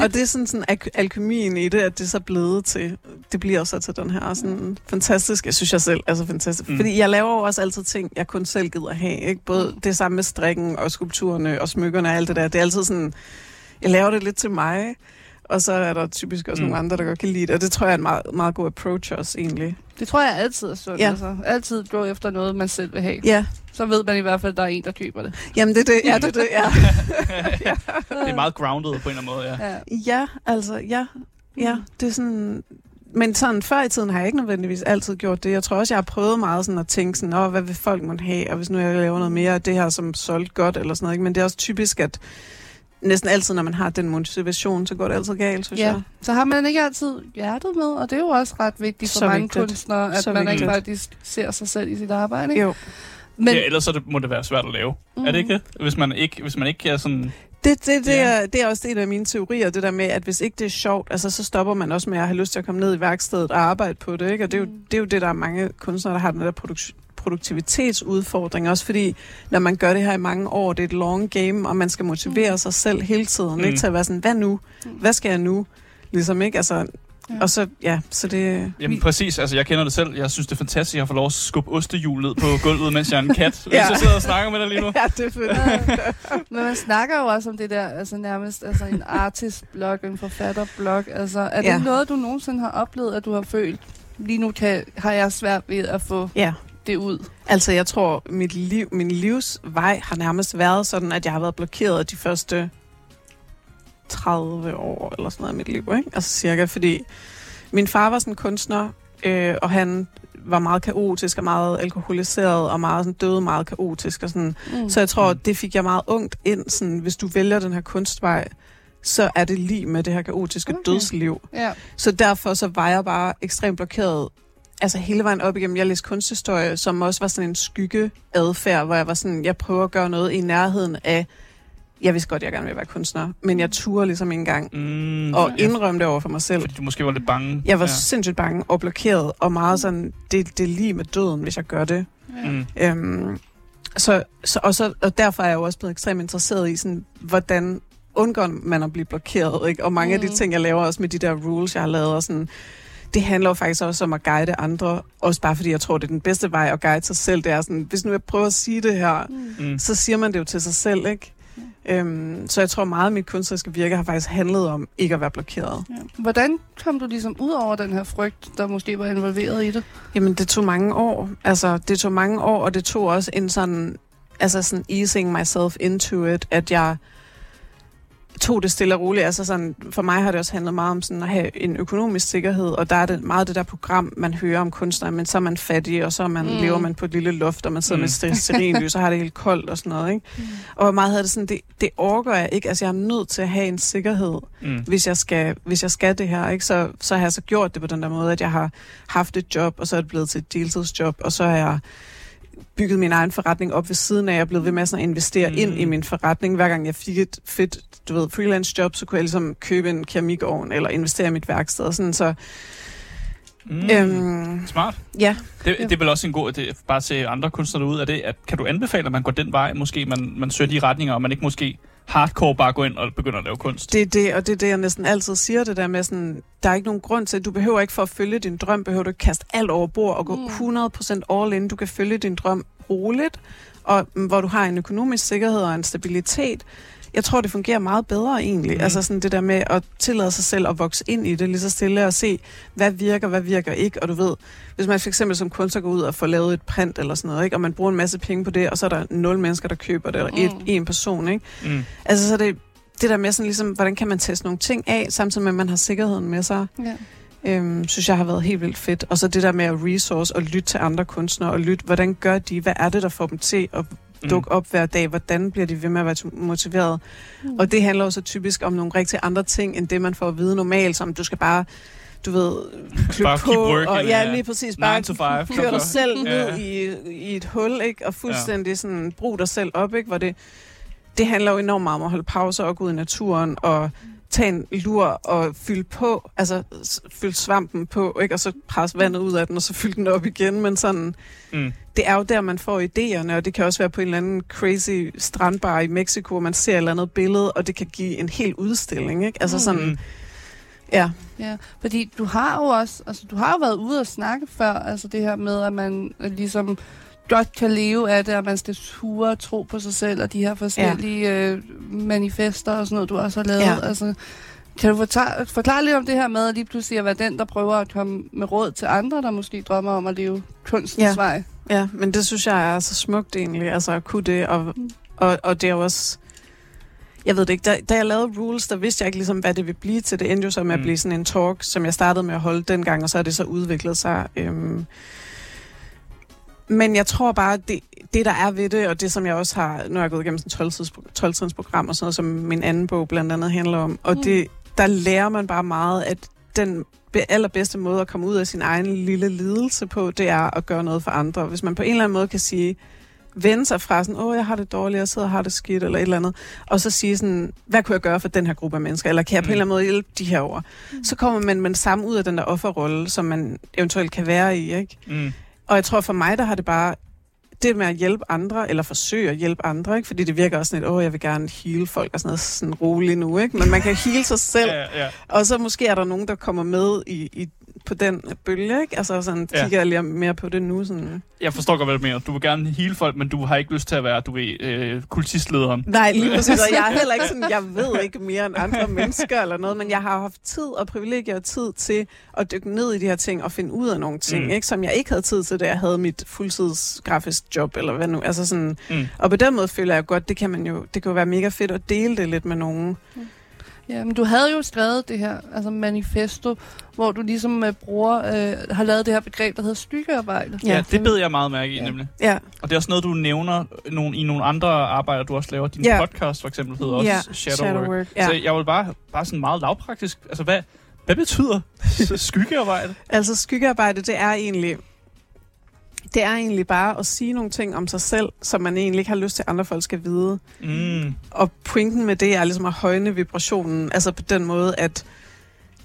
Og det er sådan, sådan al- alkemien i det, at det er så blevet til, det bliver så til den her sådan fantastisk, jeg synes jeg selv er så fantastisk.
Mm.
Mm. Fordi jeg laver jo også altid ting, jeg kun selv gider have, ikke? Både det samme med strikken og skulpturerne og smykkerne og alt det der. Det er altid sådan, jeg laver det lidt til mig, og så er der typisk også
Mm.
mm. nogle andre, der godt kan lide det. Og det tror jeg er en meget, meget god approach også, egentlig.
Det tror jeg altid er sundt.
Ja.
Ja. Altså. Altid gå efter noget, man selv vil have.
Ja,
Så ved man i hvert fald, at der er en, der køber det.
jamen det er det. Ja, det er det, ja. *laughs*
det er meget grounded på en eller anden måde, ja.
Ja.
Ja, altså, ja. Ja, det er sådan... Men sådan før i tiden har jeg ikke nødvendigvis altid gjort det. Jeg tror også, jeg har prøvet meget sådan at tænke sådan, Åh, hvad vil folk måtte have, og hvis nu jeg laver noget mere af det her, som solgt godt eller sådan noget. Ikke? Men det er også typisk, at næsten altid, når man har den motivation, så går det altid galt, synes
ja.
jeg.
Så har man ikke altid hjertet med, og det er jo også ret vigtigt for
Så
mange
vigtigt.
kunstnere, at
Så
man ikke faktisk ser sig selv i sit arbejde. Ikke?
Jo.
Men,
ja ellers så det, må det være svært at lave. Mm. Er det ikke det? Hvis man ikke, hvis man ikke er sådan...
Det, det, det,
Ja.
er, det er også en af mine teorier, det der med, at hvis ikke det er sjovt, altså, så stopper man også med at have lyst til at komme ned i værkstedet og arbejde på det. Ikke? Og det er, jo,
Mm.
det er jo det, der er mange kunstnere, der har den der produk- produktivitetsudfordring. Også fordi, når man gør det her i mange år, det er et long game, og man skal motivere
Mm.
sig selv hele tiden.
Mm.
Ikke? Til at være sådan, hvad nu?
Mm.
Hvad skal jeg nu? Ligesom, ikke? Altså,
Ja.
Og så, ja, så det...
Jamen præcis, altså jeg kender det selv. Jeg synes, det er fantastisk, at jeg får lov at skubbe ostehjul ned på gulvet, mens jeg er en kat. Hvis
Ja.
jeg sidder og snakker med dig lige nu. *laughs*
Ja, det er fedt. *laughs*
Men man snakker jo også om det der, altså nærmest altså en artist-blog, en forfatter-blog. Altså, er det
Ja.
noget, du nogensinde har oplevet, at du har følt, lige nu kan, har jeg svært ved at få
Ja.
Det ud?
Altså, jeg tror, mit liv, min livsvej har nærmest været sådan, at jeg har været blokeret de første 30 år eller sådan noget af mit liv, ikke? Altså cirka, fordi min far var sådan en kunstner, øh, og han var meget kaotisk og meget alkoholiseret og meget sådan døde meget kaotisk og sådan.
Mm.
Så jeg tror, det fik jeg meget ungt ind, sådan, hvis du vælger den her kunstvej, så er det lige med det her kaotiske
Okay.
dødsliv.
Ja.
Så derfor så var jeg bare ekstremt blokeret. Altså hele vejen op igennem. Jeg læste kunsthistorie, som også var sådan en skyggeadfærd, hvor jeg var sådan, jeg prøver at gøre noget i nærheden af, jeg vidste godt, jeg gerne vil være kunstner, men jeg turde ligesom ikke engang
Mm,
og
ja.
indrømme det over for mig selv.
Fordi du måske var lidt bange.
Jeg var
ja.
sindssygt bange og blokeret, og meget sådan, det, det er lige med døden, hvis jeg gør det.
ja.
Mm.
Øhm, så, så, og, så, og derfor er jeg jo også blevet ekstremt interesseret i, sådan, hvordan undgår man at blive blokeret. Ikke? Og mange mm. af de
Mhm.
ting, jeg laver også med de der rules, jeg har lavet, og sådan, det handler jo faktisk også om at guide andre. Også bare fordi jeg tror, det er den bedste vej at guide sig selv. Det er sådan, hvis nu jeg prøver at sige det her,
Mm.
Så siger man det jo til sig selv, ikke? Øhm, så jeg tror meget, at mit kunstneriske virke har faktisk handlet om ikke at være blokeret.
Ja. Hvordan kom du ligesom ud over den her frygt, der måske var involveret i det?
Jamen, det tog mange år. Altså, det tog mange år, og det tog også en sådan, altså sådan easing myself into it, at jeg tog det stille og roligt. Altså sådan, for mig har det også handlet meget om sådan at have en økonomisk sikkerhed, og der er det meget det der program, man hører om kunstnere, men så er man fattig, og så er man, mm. lever man på et lille loft, og man sidder mm. med sterinlys, og har det helt koldt og sådan noget. Ikke? Mm. Og meget havde det sådan, det, det overgår jeg ikke. Altså jeg er nødt til at have en sikkerhed, mm. hvis, jeg skal, hvis jeg skal det her. Ikke? Så, så har jeg så gjort det på den der måde, at jeg har haft et job, og så er det blevet til et deltidsjob, og så har jeg bygget min egen forretning op ved siden af. Jeg blevet ved med at investere mm. ind i min forretning. Hver gang jeg fik et fedt du ved, freelance job, så kunne jeg ligesom købe en keramikovn eller investere i mit værksted. Sådan, så
Mm, øhm, smart.
Ja.
Det, det er vel også en god idé, bare at se andre kunstnere ud af det. At, kan du anbefale, at man går den vej, måske man, man søger de retninger, og man ikke måske hardcore bare går ind og begynder at lave kunst?
Det er det, og det er det, jeg næsten altid siger, det der med sådan, der er ikke nogen grund til, du behøver ikke for at følge din drøm, behøver du ikke kaste alt over bord og gå mm. 100% all in. Du kan følge din drøm roligt, og hvor du har en økonomisk sikkerhed og en stabilitet, jeg tror, det fungerer meget bedre egentlig. Mm. Altså sådan det der med at tillade sig selv at vokse ind i det lige så stille og se, hvad virker, hvad virker ikke. Og du ved, hvis man for eksempel som kunstner går ud og får lavet et print eller sådan noget, ikke? og man bruger en masse penge på det, og så er der nul mennesker, der køber det, eller mm. et, en person. Ikke? Mm. Altså så det, det der med sådan ligesom, hvordan kan man teste nogle ting af, samtidig med, at man har sikkerheden med sig. Ja øhm, synes jeg har været helt vildt fedt. Og så det der med at resource og lytte til andre kunstnere, og lytte, hvordan gør de, hvad er det, der får dem til at. Dukke op hver dag, hvordan bliver de ved med at være motiveret. Mm. Og det handler også typisk om nogle rigtig andre ting, end det man får at vide normalt, som du skal bare du ved,
klø på, working,
og ja, lige præcis, bare *laughs*
køre
dig selv ned ja. i, i et hul, ikke? og fuldstændig sådan, brug dig selv op, ikke? hvor det, det handler jo enormt meget om at holde pauser og gå ud i naturen, og tage en lur og fylde på, altså fylde svampen på, ikke? og så presse vandet ud af den, og så fylde den op igen, men sådan, mm. det er jo der, man får idéerne, og det kan også være på en eller anden crazy strandbar i Mexico, hvor man ser et eller andet billede, og det kan give en hel udstilling, ikke? Altså sådan, mm. Ja.
Ja, fordi du har jo også, altså du har jo været ude og snakke før, altså det her med, at man ligesom godt kan leve af det, og man skal ture tro på sig selv, og de her forskellige ja. øh, manifester og sådan noget, du også har lavet. Ja. Altså, kan du forklare, forklare lidt om det her med at lige pludselig at være den, der prøver at komme med råd til andre, der måske drømmer om at leve kunstens
ja.
vej?
Ja, men det synes jeg er så smukt egentlig, altså at kunne det, og, mm. og, og det er jo også... Jeg ved det ikke, da, da jeg lavede Rules, der vidste jeg ikke ligesom, hvad det ville blive til. Det endte jo så med mm. at blive sådan en talk, som jeg startede med at holde dengang, og så er det så udviklet sig. Øhm, men jeg tror bare, det, det der er ved det, og det som jeg også har, nu har jeg gået igennem sådan 12 program og sådan noget, som min anden bog blandt andet handler om, og mm. det, der lærer man bare meget, at den allerbedste måde at komme ud af sin egen lille lidelse på, det er at gøre noget for andre. Hvis man på en eller anden måde kan sige, vende sig fra sådan, åh, jeg har det dårligt, jeg sidder og har det skidt, eller et eller andet, og så sige sådan, hvad kunne jeg gøre for den her gruppe af mennesker, eller kan jeg på en eller anden måde hjælpe de her over? Mm. Så kommer man med det samme ud af den der offerrolle, som man eventuelt kan være i, ikke? Mm. Og jeg tror for mig, der har det bare det med at hjælpe andre, eller forsøge at hjælpe andre, ikke? fordi det virker også sådan lidt, åh, jeg vil gerne heal folk og sådan noget sådan roligt nu, ikke? men man kan heal sig selv, ja, ja. og så måske er der nogen, der kommer med i, i på den bølge, ikke? Altså sådan ja. kigger jeg lige mere på det nu. Sådan.
Jeg forstår godt, hvad du mener. Du vil gerne hele folk, men du har ikke lyst til at være, du ved, øh, kultistlederen.
Nej, lige *laughs* præcis. Og jeg er heller ikke sådan, jeg ved ikke mere end andre mennesker eller noget, men jeg har haft tid og privilegier og tid til at dykke ned i de her ting og finde ud af nogle ting, mm. ikke? som jeg ikke havde tid til, da jeg havde mit fuldtidsgrafisk job, eller hvad nu. Altså sådan, mm. Og på den måde føler jeg godt, det kan man jo, det kan jo være mega fedt at dele det lidt med nogen. Mm.
Ja, men du havde jo skrevet det her, altså manifesto, hvor du ligesom uh, bruger, uh, har lavet det her begreb, der hedder stykkearbejde.
Ja, ja det bed jeg meget mærke i, ja. nemlig. Ja. Og det er også noget, du nævner nogle, i nogle andre arbejder, du også laver. Din ja. podcast for eksempel hedder også ja. Shadow, Shadow Work. Work. Ja. Så jeg vil bare, bare sådan meget lavpraktisk, altså hvad, hvad betyder *laughs* skyggearbejde?
altså skyggearbejde, det er egentlig det er egentlig bare at sige nogle ting om sig selv, som man egentlig ikke har lyst til, at andre folk skal vide. Mm. Og pointen med det er ligesom at højne vibrationen, altså på den måde, at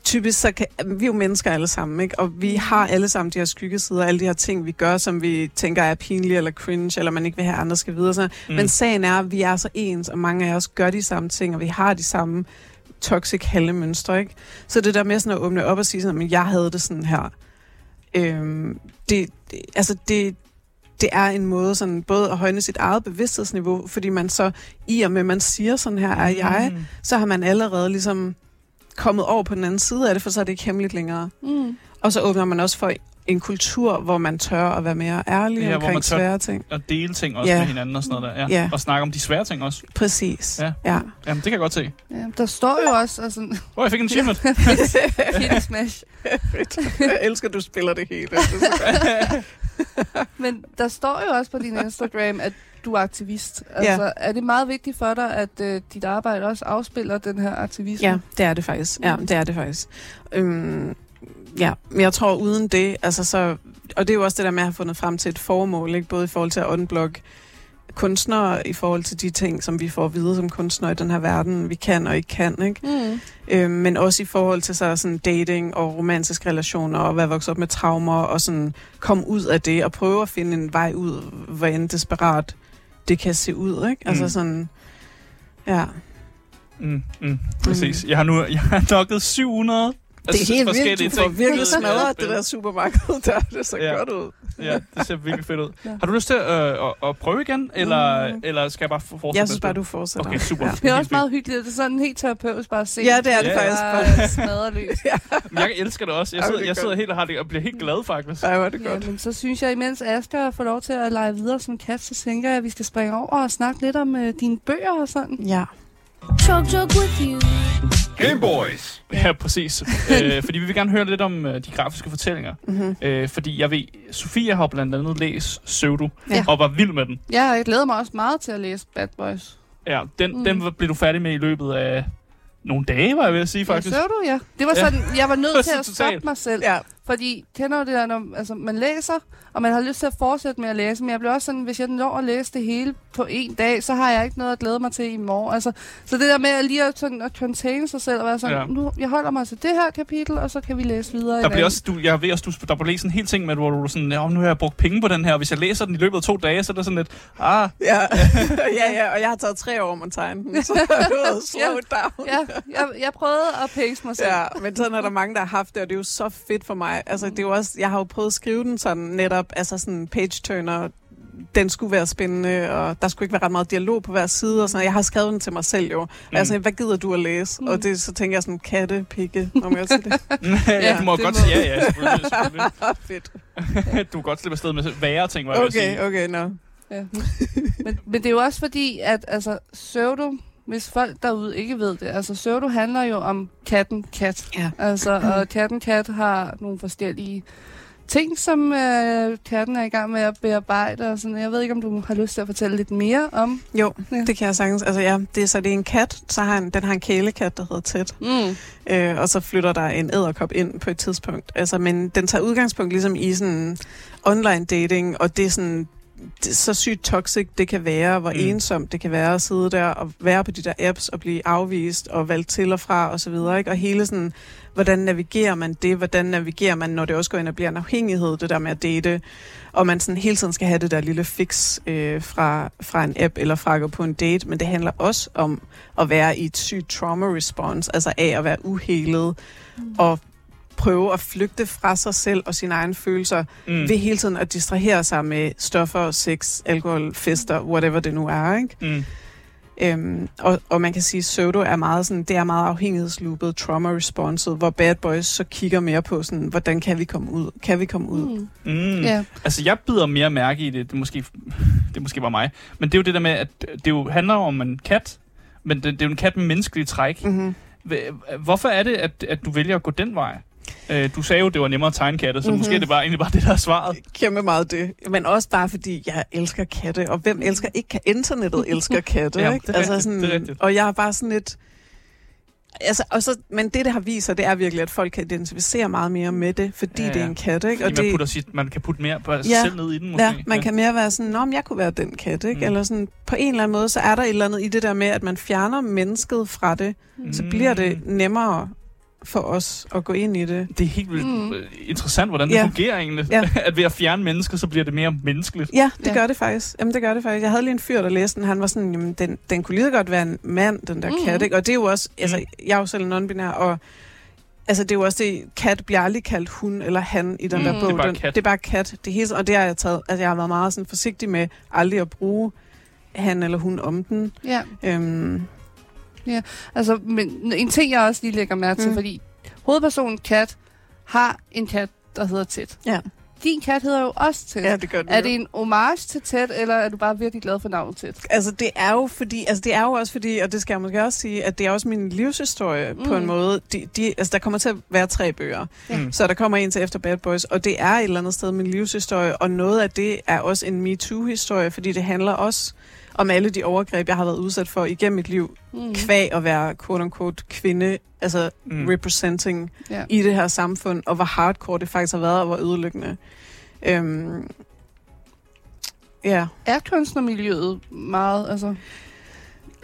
typisk så kan, vi er jo mennesker alle sammen, ikke? og vi har alle sammen de her skyggesider, alle de her ting, vi gør, som vi tænker er pinlige eller cringe, eller man ikke vil have, andre skal vide. Så. Mm. Men sagen er, at vi er så ens, og mange af os gør de samme ting, og vi har de samme toxic handlemønstre. Ikke? Så det der med sådan at åbne op og sige sådan, at jeg havde det sådan her, Øhm, det, det, altså det, det er en måde sådan, både at højne sit eget bevidsthedsniveau, fordi man så, i og med man siger, sådan her er jeg,
Mm.
så har man allerede ligesom kommet over på den anden side af det, for så er det ikke hemmeligt længere.
Mm.
Og så åbner man også for en kultur, hvor man tør at være mere ærlig
Ja,
omkring svære ting.
Og dele ting også
Ja.
med hinanden og sådan noget der. Ja.
Ja.
Og snakke om de svære ting også.
Præcis.
Ja.
ja.
Jamen, det kan jeg godt se.
Ja, der står jo også, altså,
Åh, oh, jeg fik en achievement. *laughs*
Kitty Smash.
Jeg elsker, at du spiller det hele. *laughs*
Men der står jo også på din Instagram, at du er aktivist. Altså, ja. er det meget vigtigt for dig, at øh, dit arbejde også afspiller den her aktivisme?
Ja, det er det faktisk. Ja, det er det faktisk. Øhm, ja, men jeg tror uden det, altså så, og det er jo også det der med at have fundet frem til et formål, ikke? både i forhold til at unblock kunstnere, i forhold til de ting, som vi får at vide som kunstnere i den her verden, vi kan og ikke kan, ikke?
Mm.
Øhm, men også i forhold til så sådan dating og romantiske relationer, og være vokset op med traumer, og sådan komme ud af det, og prøve at finde en vej ud, hvor end desperat det kan se ud, ikke? Altså
Mm.
sådan, ja.
Mm, mm, præcis. Jeg har nu *laughs* jeg har nokket 700
Det er helt vildt, du får
ting.
virkelig
Ja,
smadret det der supermarked der. Det ser
Ja.
godt ud.
Ja, det ser virkelig fedt ud.
Ja.
Har du lyst til øh, at, at prøve igen, eller,
Mm.
eller skal jeg bare fortsætte?
Jeg synes bare,
det?
du fortsætter.
Okay, super.
Ja.
Det er også meget hyggeligt. Det er sådan helt terapeutisk bare at se.
Ja, det er det *laughs*
Ja,
faktisk.
Bare smadre løs.
Men Jeg elsker det også. Jeg sidder,
er
jeg sidder helt og har det, og bliver helt glad faktisk.
Ej, er det
Ja,
godt.
men så synes jeg, imens Asger får lov til at lege videre som kat, så tænker jeg, at vi skal springe over og snakke lidt om øh, dine bøger og sådan.
Ja.
Chug jug with you.
Game Boys.
Ja, præcis. *laughs* øh, fordi vi vil gerne høre lidt om øh, de grafiske fortællinger.
Mm-hmm.
Øh, fordi jeg ved, Sofia har blandt andet læst Pseudo,
Ja.
og var vild med den.
Ja, jeg glæder mig også meget til at læse Bad Boys.
Ja, den,
Mm.
den var- blev du færdig med i løbet af nogle dage, var jeg ved at sige faktisk.
Ja, så du, ja. Det var
Ja.
sådan, jeg var nødt *laughs* til at stoppe mig selv.
Ja.
Fordi, kender du det der, når altså, man læser, og man har lyst til at fortsætte med at læse, men jeg bliver også sådan, hvis jeg når at læse det hele på en dag, så har jeg ikke noget at glæde mig til i morgen. Altså, så det der med at lige at, sådan, at contain sig selv og være sådan,
Ja.
nu, jeg holder mig til det her kapitel, og så kan vi læse videre.
Der bliver også, du, jeg ved også, du, der bliver læst en hel ting med, hvor du er sådan, ja, nu har jeg brugt penge på den her, og hvis jeg læser den i løbet af to dage, så er det sådan lidt, ah,
Ja. *laughs* ja, ja, og jeg har taget tre år om at tegne den, så *laughs* slow down.
Ja, jeg, jeg prøvede at pace mig selv.
Ja, men sådan er der mange, der har haft det, og det er jo så fedt for mig. Altså, det er jo også, jeg har jo prøvet at skrive den sådan netop, altså sådan page-turner, den skulle være spændende, og der skulle ikke være ret meget dialog på hver side, og sådan. Jeg har skrevet den til mig selv jo. Mm. Altså, hvad gider du at læse? Mm. Og det, så tænker jeg sådan, katte, pikke, om jeg sige det. *laughs*
ja, du må
det
godt
må
sige, ja, ja, selvfølgelig, selvfølgelig. *laughs*
Fedt. *laughs*
du kan godt slippe afsted med værre ting, var jeg ved at sige.
Okay, okay, no.
Ja. men, men det er jo også fordi, at altså, pseudo, hvis folk derude ikke ved det, altså pseudo handler jo om katten kat.
Ja.
Altså, og *clears throat* katten kat har nogle forskellige ting, som øh, katten er i gang med at bearbejde. Og sådan. Jeg ved ikke, om du har lyst til at fortælle lidt mere om.
Jo,
Ja.
det kan jeg sagtens. Altså ja, det er, så det er en kat, så har han, den har en kælekat, der hedder Ted.
Mm.
Øh, og så flytter der en æderkop ind på et tidspunkt. Altså, men den tager udgangspunkt ligesom i sådan online dating, og det er sådan så sygt toxic det kan være, hvor
Mm.
ensomt det kan være at sidde der og være på de der apps og blive afvist og valgt til og fra og så videre, ikke? Og hele sådan, hvordan navigerer man det? Hvordan navigerer man, når det også går ind og bliver en afhængighed, det der med at date? Og man sådan hele tiden skal have det der lille fix øh, fra, fra en app eller fra at gå på en date, men det handler også om at være i et sygt trauma response, altså af at være uhelet
Mm.
og prøve at flygte fra sig selv og sine egne følelser
Mm.
ved hele tiden at distrahere sig med stoffer, sex, alkohol, fester, whatever det nu er, ikke?
Mm.
Øhm, og, og man kan sige, at pseudo er meget sådan, det er meget afhængighedsloopet, trauma responset, hvor bad boys så kigger mere på sådan, hvordan kan vi komme ud? Kan vi komme ud?
Mm.
Mm.
Ja.
Altså, jeg bider mere mærke i det. Det er måske, det er måske bare mig. Men det er jo det der med, at det jo handler om en kat, men det, det er jo en kat med menneskelige træk.
Mm-hmm.
Hv- Hvorfor er det, at, at du vælger at gå den vej? Øh, du sagde jo, det var nemmere at tegne katte, så mm-hmm.
Mhm.
måske er det bare, egentlig bare det, der er svaret.
Kæmpe meget det. Men også bare fordi, jeg elsker katte, og hvem elsker ikke internettet *laughs* elsker katte,
Ja,
ikke?
det er rigtigt,
sådan,
det er rigtigt.
Og jeg er bare sådan lidt... Altså, og så, men det, det har vist sig, det er virkelig, at folk kan identificere meget mere med det, fordi
Ja,
ja, det er
ja.
en kat, ikke?
Fordi
Og
man,
det,
putter sit, man kan putte mere på
Ja.
selv ned i den, måske.
Ja, man kan mere være sådan, om jeg kunne være den kat, ikke?
Mm.
Eller sådan, på en eller anden måde, så er der et eller andet i det der med, at man fjerner mennesket fra det,
Mm.
så bliver det nemmere for os at gå ind i det.
Det er helt vildt
Mm.
mm. interessant, hvordan det
Ja.
fungerer egentlig.
Ja. *laughs*
At ved at fjerne mennesker, så bliver det mere menneskeligt.
Ja, det
Ja.
gør det faktisk. Jamen, det gør det faktisk. Jeg havde lige en fyr, der læste den. Han var sådan, jamen, den, den kunne lige godt være en mand, den der mm. kat, ikke? Og det er jo også, altså,
Mm.
jeg er jo selv non-binær, og Altså, det er jo også det, kat bliver aldrig kaldt hun eller han i den
Mm.
der
Det er
bog.
bare
Den-
kat.
Det er bare kat. Det hele, og det har jeg taget, altså jeg har været meget sådan forsigtig med aldrig at bruge han eller hun om den.
Ja,
Øhm,
altså, men en ting, jeg også lige lægger mærke til,
Mm.
fordi hovedpersonen Kat har en kat, der hedder Ted.
ja.
Din kat hedder jo også Ted.
ja, det gør den
Er
jo.
det en homage til Ted, eller er du bare virkelig glad for navnet Ted?
Altså, det er jo fordi, altså, det er jo også fordi, og det skal jeg måske også sige, at det er også min livshistorie mm. på en
Mm.
måde. De, de, altså, der kommer til at være tre bøger.
Mm.
Så der kommer en til efter Bad Boys, og det er et eller andet sted min livshistorie, og noget af det er også en MeToo-historie, fordi det handler også om alle de overgreb, jeg har været udsat for igennem mit liv,
Mm.
kvæg at være quote-unquote kvinde, altså
Mm.
representing
Ja.
i det her samfund, og hvor hardcore det faktisk har været, og hvor ødelæggende. Øhm, ja,
Er kunstnermiljøet meget, altså...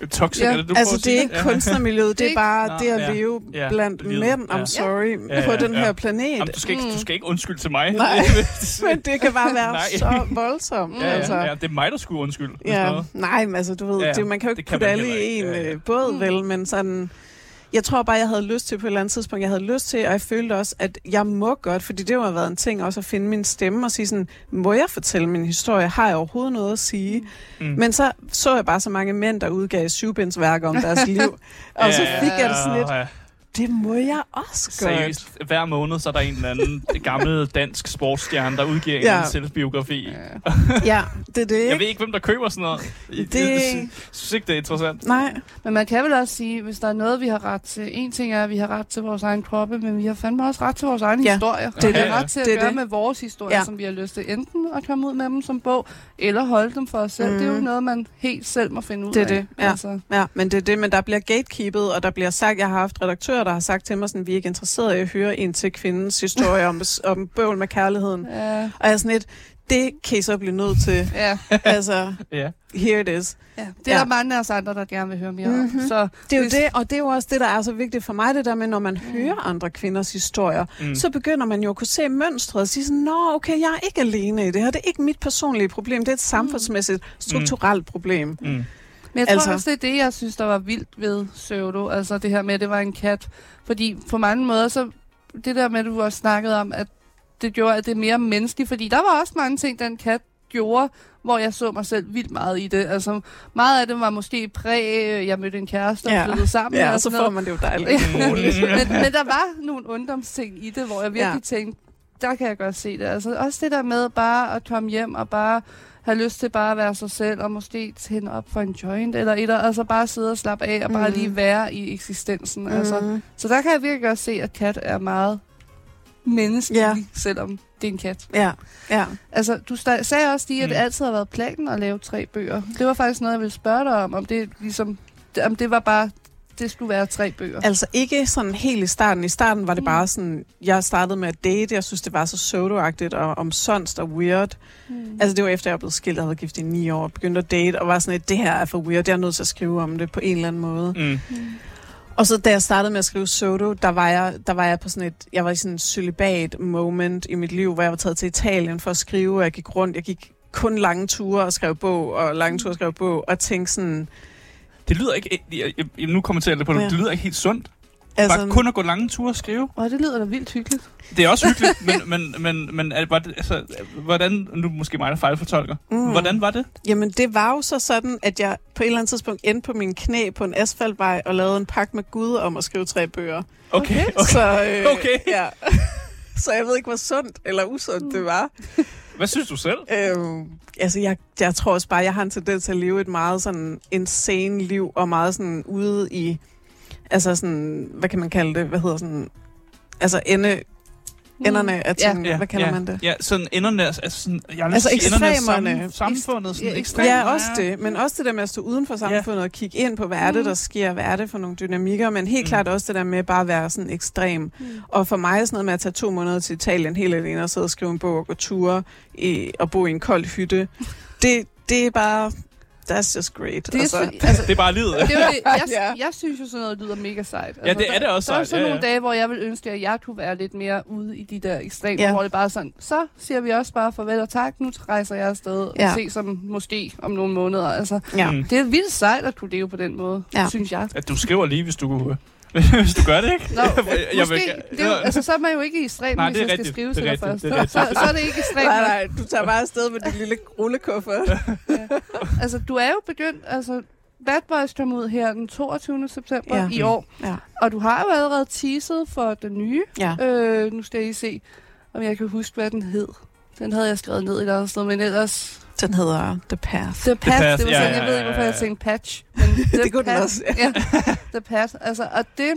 Toxic,
Ja,
er det, du
altså det er ikke
Ja.
kunstnermiljøet, det er bare
Nå,
det at
ja.
leve
Ja,
blandt
livet,
mænd, I'm
ja.
sorry,
Ja,
på
ja,
den
ja.
her planet.
Jamen, du, skal ikke, du skal ikke undskylde til mig.
Nej. *laughs* Men det kan bare være *laughs* så voldsomt.
ja,
altså.
ja, ja, det er mig, der skulle undskylde.
Ja, nej, men altså, du ved,
Ja,
ja, det, man kan jo
det
ikke
kan
putte alle i en
Ja, ja.
øh, båd,
Mm.
vel, men sådan... Jeg tror bare, jeg havde lyst til på et eller andet tidspunkt, jeg havde lyst til, og jeg følte også, at jeg må godt, fordi det har været en ting også at finde min stemme og sige sådan, må jeg fortælle min historie? Har jeg overhovedet noget at sige?
Mm.
Mm. Men så så jeg bare så mange mænd, der udgav syvbindsværker om deres *laughs* liv, og så
Ja,
fik jeg det sådan lidt. Det må jeg også godt.
Seriøst, hver måned så er der en eller anden gammel dansk sportsstjerne, der udgiver en
Ja.
anden selvbiografi.
Ja. *laughs*
Ja, det er det,
Jeg ved ikke, hvem der køber sådan noget.
Det-
jeg, jeg synes ikke, det er interessant.
Nej,
Men man kan vel også sige, hvis der er noget, vi har ret til. En ting er, at vi har ret til vores egen kroppe, men vi har fandme også ret til vores egen
Ja,
historier.
det er
vi
det.
har ret til at
Det er
gøre
det.
med vores historier,
Ja.
som vi har lyst til. Enten at komme ud med dem som bog, eller holde dem for os selv.
Mhm.
Det er jo noget, man helt selv må finde ud
Det er
af.
det, ja.
Altså,
Ja, men det er det, men der bliver gatekeepet, og der bliver sagt, jeg har haft redaktører, der har sagt til mig, sådan, vi er ikke interesseret i at høre en til kvindens historie om, *laughs* om bøvl med kærligheden.
ja,
Og jeg er sådan lidt, det kan I så blive nødt til.
ja, *laughs*
altså,
Ja.
here it is.
ja. Det er
Ja.
der mange af os andre, der gerne vil høre mere
Mhm.
om. Så
Det er jo
Hvis-
det, og det er jo også det, der er så vigtigt for mig, det der med, når man hører andre kvinders historier,
Mm.
mm. så begynder man jo at kunne se mønstret og sige sådan, nå, okay, jeg er ikke alene i det her, det er ikke mit personlige problem, det er et samfundsmæssigt, strukturelt problem.
Mm.
Men jeg tror
Altså-
også, det er det, jeg synes, der var vildt ved Pseudo. Altså det her med, at det var en kat. Fordi på mange måder, så det der med, at du også snakkede om, at det gjorde, at det er mere menneskeligt. Fordi der var også mange ting, den kat gjorde, hvor jeg så mig selv vildt meget i det. Altså meget af det var måske præg, jeg mødte en kæreste og
Ja.
flyttede sammen.
Ja,
og
og så
sådan
får
noget.
man det jo dejligt. *laughs* *laughs*
men, men der var nogle ungdomsting i det, hvor jeg virkelig
Ja.
tænkte, der kan jeg godt se det. Altså også det der med bare at komme hjem og bare have lyst til bare at være sig selv, og måske tænde op for en joint, eller et, eller- altså bare sidde og slappe af, og bare
Mm.
lige være i eksistensen. Mm. Altså.
Mm.
Så der kan jeg virkelig godt se, at kat er meget menneskelig,
Ja.
selvom det er en kat.
Ja, ja.
Altså, du sagde også lige, at det
Mm.
altid har været planen at lave tre bøger. Det var faktisk noget, jeg ville spørge dig om, om det ligesom, om det var bare, det skulle være tre bøger.
Altså ikke sådan helt i starten. I starten var det
Mm.
bare sådan, jeg startede med at date, jeg synes, det var så pseudo-agtigt og omsonst og weird.
Mm.
Altså det var efter, jeg blev skilt, jeg havde gift i ni år, begyndte at date, og var sådan lidt, det her er for weird, jeg er nødt til at skrive om det på en eller anden måde.
Mm.
Og så da jeg startede med at skrive Soto, der var jeg, der var jeg på sådan et, jeg var i sådan et celibat moment i mit liv, hvor jeg var taget til Italien for at skrive, og jeg gik rundt, jeg gik kun lange ture og skrev bog, og lange ture og skrev bog, og tænkte sådan,
Det lyder ikke... Jeg, jeg, jeg, nu kommenterer jeg lidt på det.
Ja.
Det lyder ikke helt sundt.
altså,
Bare kun at gå lange ture og skrive.
Og det lyder da vildt hyggeligt.
Det er også hyggeligt, *laughs* men, men, men, men er det, var det, altså, hvordan... Nu måske mig, der fejlfortolker.
Mm.
Hvordan var det?
Jamen, det var jo så sådan, at jeg på et eller andet tidspunkt endte på min knæ på en asfaltvej og lavede en pagt med Gud om at skrive tre bøger.
Okay, okay.
Så, øh,
Okay. *laughs*
Ja. *laughs* så jeg ved ikke, hvor sundt eller usundt det var.
Hvad synes du selv?
Øh, altså, jeg, jeg tror også bare, jeg har en tendens til at leve et meget sådan insane liv, og meget sådan ude i, altså sådan, hvad kan man kalde det, hvad hedder sådan, altså ende, enderne af
Ja.
tingene, ja, hvad kalder
ja,
man det?
Ja, sådan enderne, altså sådan, jeg
Altså ekstremerne.
Sam, samfundet, sådan
Ja,
ekstremt.
Ja, også det. Men også det der med at stå uden for samfundet og kigge ind på, hvad er det,
Mm.
der sker, hvad er det for nogle dynamikker, men helt
Mm.
klart også det der med bare at være sådan ekstrem.
Mm.
Og for mig er sådan noget med at tage to måneder til Italien helt alene og sidde og skrive en bog og gå ture i, og bo i en kold hytte, det, det er bare, that's just great.
Det er,
altså,
altså, altså,
Det er bare livet.
det er det. Jeg, *laughs*
Ja.
jeg synes jo sådan noget lyder mega sejt. Altså,
Ja, det er det også
Der er
sejt,
sådan
ja,
nogle
ja.
dage, hvor jeg vil ønske, at jeg kunne være lidt mere ude i de der ekstremer,
Ja.
hvor det bare er sådan, så siger vi også bare farvel og tak, nu rejser jeg afsted
Ja.
og ses om måske om nogle måneder. Altså,
ja.
Mm.
det er vildt sejt at kunne leve på den måde,
Ja.
ja. synes jeg.
At du skriver lige, hvis du kunne *laughs* Hvis du gør det, ikke?
Nå,
Jeg- jeg vil-
måske, det er jo, altså, så er man jo ikke i stræben,
Nej,
hvis
det er
jeg skal
rigtigt.
skrive
Det er
til dig
rigtigt.
først.
Det er rigtigt.
Så, så er det ikke i stræben.
Nej, nej, du tager bare afsted med din lille rullekuffert. *laughs*
Altså, du er jo begyndt, altså, Bad Boys kom ud her den 22. september
Ja.
ja. i år,
Ja.
og du har jo allerede teaset for den nye.
Ja.
Øh, nu skal I se, om jeg kan huske, hvad den hed. Den havde jeg skrevet ned i et andet sted, men ellers...
Den hedder The Path.
The Pat,
Path,
det var
ja,
sådan,
ja,
jeg ved ikke,
ja,
hvorfor
ja.
jeg tænkte Patch. Men *laughs* The
Det kunne den
Path,
også,
Ja, The Pat. Altså, og det,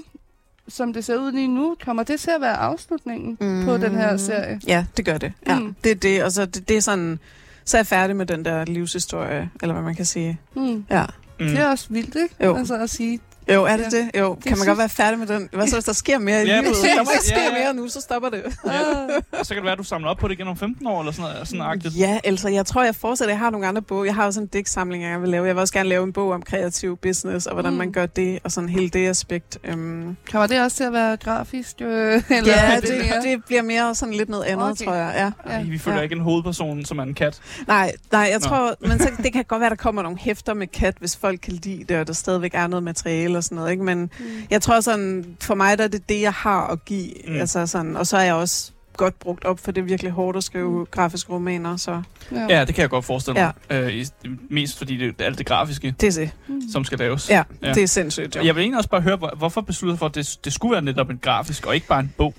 som det ser ud lige nu, kommer det til at være afslutningen mm. på den her serie.
Ja, det gør det. Ja,
Mm.
det er det. Og så det, det er sådan, så er jeg færdig med den der livshistorie, eller hvad man kan sige.
Mm.
Ja.
Mm.
Det er også vildt, ikke?
Jo.
Altså at sige,
Jo, er det
Ja.
det? Jo, kan man
synes-
godt være færdig med den? Hvad så, hvis der sker mere i
Ja,
livet? Der må ikke ske
Ja, ja.
mere nu, så stopper det.
Ja. Så kan det være, at du samler op på det igen om 15 år, eller sådan noget. Sådan agtigt.
Ja, altså jeg tror, jeg fortsætter. Jeg har nogle andre bog. Jeg har også en digtsamling, jeg vil lave. Jeg vil også gerne lave en bog om kreativ business, og hvordan
Mm.
man gør det, og sådan hele det aspekt. Øhm,
kommer det også til at være grafisk? Øh, eller
ja, det,
mere?
det bliver mere sådan lidt noget andet,
Okay.
tror jeg. Ja.
Ej, vi følger
Ja.
ikke en hovedperson, som er en kat.
Nej, nej, jeg
Nå.
tror, men så, det kan godt være, der kommer nogle hæfter med kat, hvis folk kan lide det, og der stadigvæk er noget materiale og sådan noget, ikke? Men
Mm.
jeg tror sådan, for mig der er det det, jeg har at give,
Mm.
altså sådan, og så er jeg også godt brugt op, for det er virkelig hårdt at skrive
Mm.
grafiske romaner, så
Ja, det kan jeg godt forestille mig. Ja. Øh, mest fordi det er alt det grafiske,
det er det.
Mm.
som skal laves.
Ja,
Ja.
ja. det er sindssygt, jo.
Jeg vil egentlig også bare høre, hvor- hvorfor besluttede for, at det, det skulle være netop en grafisk, og ikke bare en bog?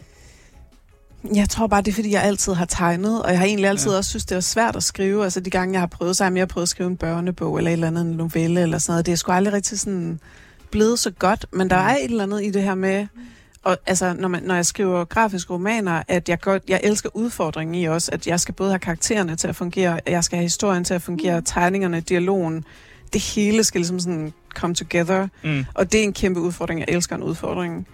Jeg tror bare, det er, fordi jeg altid har tegnet, og jeg har egentlig altid
Ja.
ja. også synes, det er svært at skrive. Altså de gange, jeg har prøvet, så har jeg mere prøvet at skrive en børnebog, eller et eller andet en novelle, eller sådan noget. Det er sgu aldrig rigtig sådan blevet så godt, men der
Mm.
er et eller andet i det her med, og, altså, når, man, når jeg skriver grafiske romaner, at jeg, godt, jeg elsker udfordringen i også, at jeg skal både have karaktererne til at fungere, jeg skal have historien til at fungere,
Mm.
tegningerne, dialogen, det hele skal ligesom sådan come together,
Mm.
og det er en kæmpe udfordring. Jeg elsker en udfordring.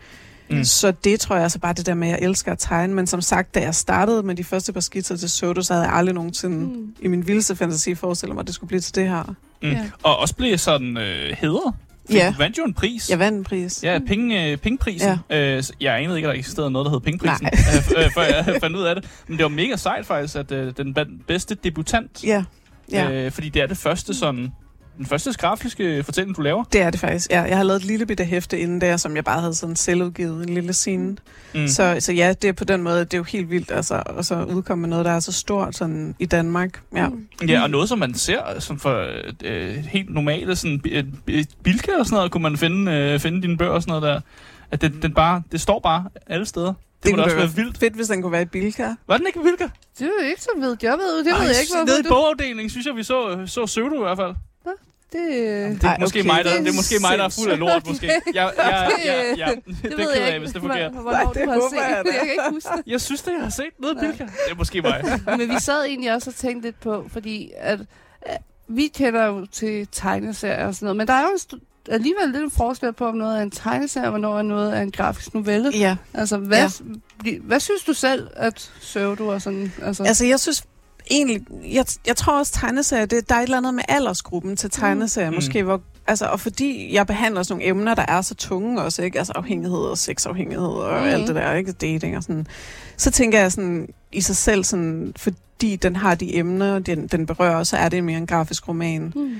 Mm.
Så det tror jeg altså bare det der med, at jeg elsker at tegne. Men som sagt, da jeg startede med de første par skitser til Soto, så havde jeg aldrig nogensinde mm. I min vildeste fantasi forestillet mig, at det skulle blive til det her.
Mm.
Ja.
Og også blev sådan øh, hedret.
Ja.
Vandt jo en pris.
Jeg vandt en pris.
Ja, penge, øh, pengeprisen. Ja. Øh, jeg anede ikke, at der eksisterede noget, der hed pengeprisen, øh, før jeg *laughs* fandt ud af det. Men det var mega sejt faktisk, at øh, den bedste debutant,
Ja, ja.
øh, fordi det er det første sådan, den første grafiske fortælling, du laver.
det er det faktisk. Ja, jeg har lavet et lille bitte hæfte inden der, som jeg bare havde sådan selvudgivet, en lille scene.
Mm.
Så, så ja, det er på den måde, det er jo helt vildt, altså, og så udkomme med noget, der er så stort sådan, i Danmark. Ja.
Mm.
Ja, og noget, som man ser som for øh, helt normale sådan, bilka og sådan noget, kunne man finde, øh, finde dine bøger og sådan noget der. At det, den bare, det står bare alle steder. Det, det må da også
kunne
være vildt.
fedt, hvis den kunne være i Bilka.
Var den ikke i Bilka?
Det er jo ikke så vildt. Jeg ved, det ved jeg ikke,
Nede i bogafdelingen, synes jeg, vi så, så Søvdu i hvert fald.
Det,
Det er
Ej,
måske
okay,
mig, der,
det er
det er måske mig, der er fuld af lort, *laughs* måske. Jeg, jeg, jeg, jeg, det,
det
det
ved
er
jeg ikke,
hvis det fungerer.
hvornår
Nej,
du
det
har
håber
set
jeg
det. Jeg kan ikke huske det.
Jeg synes, det jeg har set nede i. Bilka. Det er måske mig. *laughs*
Men vi sad egentlig også og tænkte lidt på, fordi at, at vi kender jo til tegneserier og sådan noget, men der er jo alligevel lidt en forskel på, om noget er en tegneserie, og hvornår er noget er en grafisk novelle.
Ja.
Altså, hvad, ja. hvad, synes du selv, at Søvdu og sådan... Altså,
Altså, jeg synes egentlig, jeg, jeg tror også tegneserier, det, der er et eller andet med aldersgruppen til tegneserier,
Mm.
mm. måske, hvor, altså, og fordi jeg behandler sådan nogle emner, der er så tunge også, ikke? Altså afhængighed og sexafhængighed og
Mm.
mm. alt det der, ikke? Dating og sådan. Så tænker jeg sådan, i sig selv sådan, fordi den har de emner, den, den berører, så er det mere en grafisk roman.
hmm.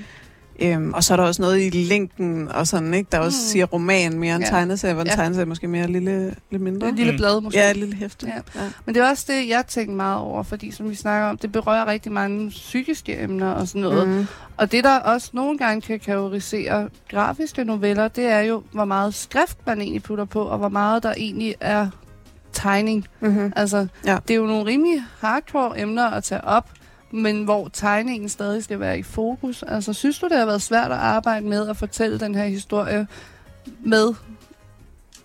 Øhm, og så er der også noget i længden og sådan, ikke? Der også
Mm.
siger roman mere end
Ja.
tegneserie, hvor en
Ja.
tegneserie måske mere lille, lidt mindre.
Et lille
Mm.
blad måske.
Ja, et lille hæfte.
Ja.
Ja.
Men det er også det, jeg tænker meget over, fordi som vi snakker om, det berører rigtig mange psykiske emner og sådan noget. Mm. Og det, der også nogle gange kan kategorisere grafiske noveller, det er jo, hvor meget skrift man egentlig putter på, og hvor meget der egentlig er tegning.
Mm-hmm.
Altså,
Ja.
det er jo nogle rimelig hardcore emner at tage op, men hvor tegningen stadig skal være i fokus. Altså, synes du, det har været svært at arbejde med at fortælle den her historie med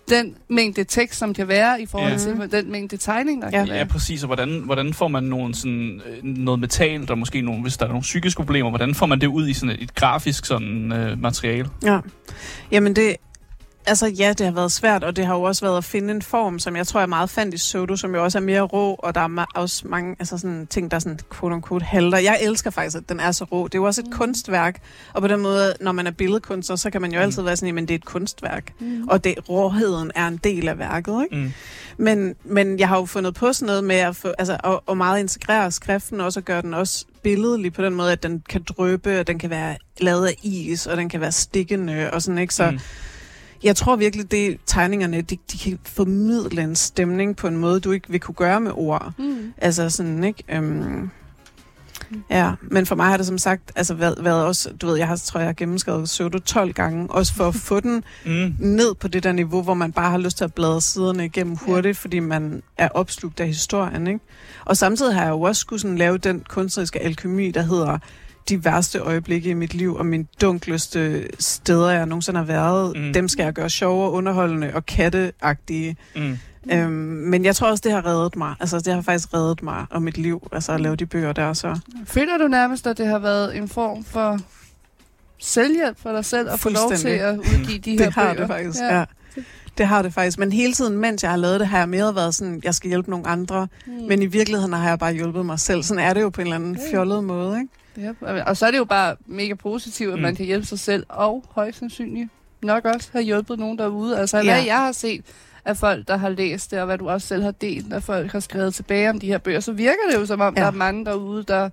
den mængde tekst, som kan være, i forhold
Ja.
til den mængde tegning, der
Ja.
kan
Ja,
være?
præcis. Og hvordan, hvordan får man nogle sådan, øh, noget metal, der måske nogle, hvis der er nogle psykiske problemer, hvordan får man det ud i sådan et, et grafisk sådan, øh, materiale?
Ja. Jamen det, altså ja, det har været svært, og det har jo også været at finde en form, som jeg tror, jeg meget fandt i Soto, som jo også er mere rå, og der er ma- også mange altså sådan, ting, der sådan quote unquote halter. Jeg elsker faktisk, at den er så rå. Det er jo også et
Mm.
kunstværk, og på den måde, når man er billedkunstner, så kan man jo
Mm.
altid være sådan, men det er et kunstværk.
Mm.
Og det, råheden er en del af værket, ikke?
Mm.
Men, men jeg har jo fundet på sådan noget med at, få, altså, at, at meget integrere skriften også, og gøre den også billedlig på den måde, at den kan drøbe, og den kan være lavet af is, og den kan være stikkende, og sådan, ikke? Så
Mm.
Jeg tror virkelig, det tegningerne, de, de kan formidle en stemning på en måde, du ikke vil kunne gøre med ord.
Mm.
Altså sådan, ikke? Øhm, ja, men for mig har det som sagt altså været, været også, du ved, jeg har, tror jeg har gennemskrevet Pseudo 12 gange, også for at få den
Mm.
ned på det der niveau, hvor man bare har lyst til at bladre siderne igennem hurtigt, ja. fordi man er opslugt af historien, ikke? Og samtidig har jeg jo også skulle sådan lave den kunstneriske alkemi, der hedder de værste øjeblikke i mit liv, og mine dunkleste steder, jeg nogensinde har været,
Mm.
dem skal jeg gøre sjovere, underholdende og katteagtige.
Mm.
Øhm, men jeg tror også, det har reddet mig. Altså, det har faktisk reddet mig og mit liv, altså at lave de bøger der, så
Føler du nærmest, at det har været en form for selvhjælp for dig selv at få lov til at udgive de her
det har
bøger?
det faktisk, ja. ja. Det har det faktisk. Men hele tiden, mens jeg har lavet det, har jeg mere været sådan, jeg skal hjælpe nogle andre.
Mm.
Men i virkeligheden har jeg bare hjulpet mig selv. Sådan er det jo på en eller anden fjollet måde, ikke?
Ja, og så er det jo bare mega positivt, at
Mm.
man kan hjælpe sig selv, og højst sandsynligt nok også have hjulpet nogen derude. Altså,
Ja.
hvad jeg har set af folk, der har læst det, og hvad du også selv har delt, at folk har skrevet tilbage om de her bøger, så virker det jo som om,
Ja.
der er mange derude, der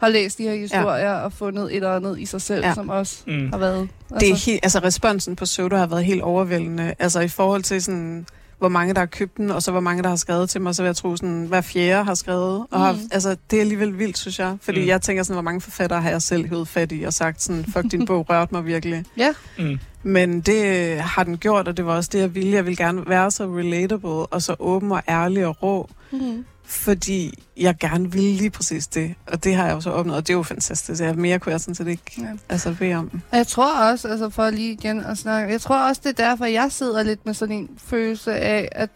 har læst de her historier ja. og fundet et eller andet i sig selv, ja. Som også
Mm.
har været...
Det er helt, altså responsen på Soda har været helt overvældende. Altså i forhold til sådan, hvor mange der har købt den, og så hvor mange der har skrevet til mig, så vil jeg tro sådan, hver fjerde har skrevet. Og har,
Mm.
altså det er alligevel vildt, synes jeg. Fordi
Mm.
jeg tænker sådan, hvor mange forfattere har jeg selv hævet fat i og sagt sådan, fuck din bog rørte mig virkelig.
Ja.
Mm.
Men det har den gjort, og det var også det, jeg ville. Jeg ville gerne være så relatable, og så åben og ærlig og rå.
Mm.
Fordi jeg gerne ville lige præcis det. Og det har jeg jo så opnået, og det er jo fantastisk. Jeg, mere kunne jeg sådan set ikke
Ja.
altså, bede om.
Og jeg tror også, altså for lige igen at snakke, jeg tror også, det er derfor, jeg sidder lidt med sådan en følelse af, at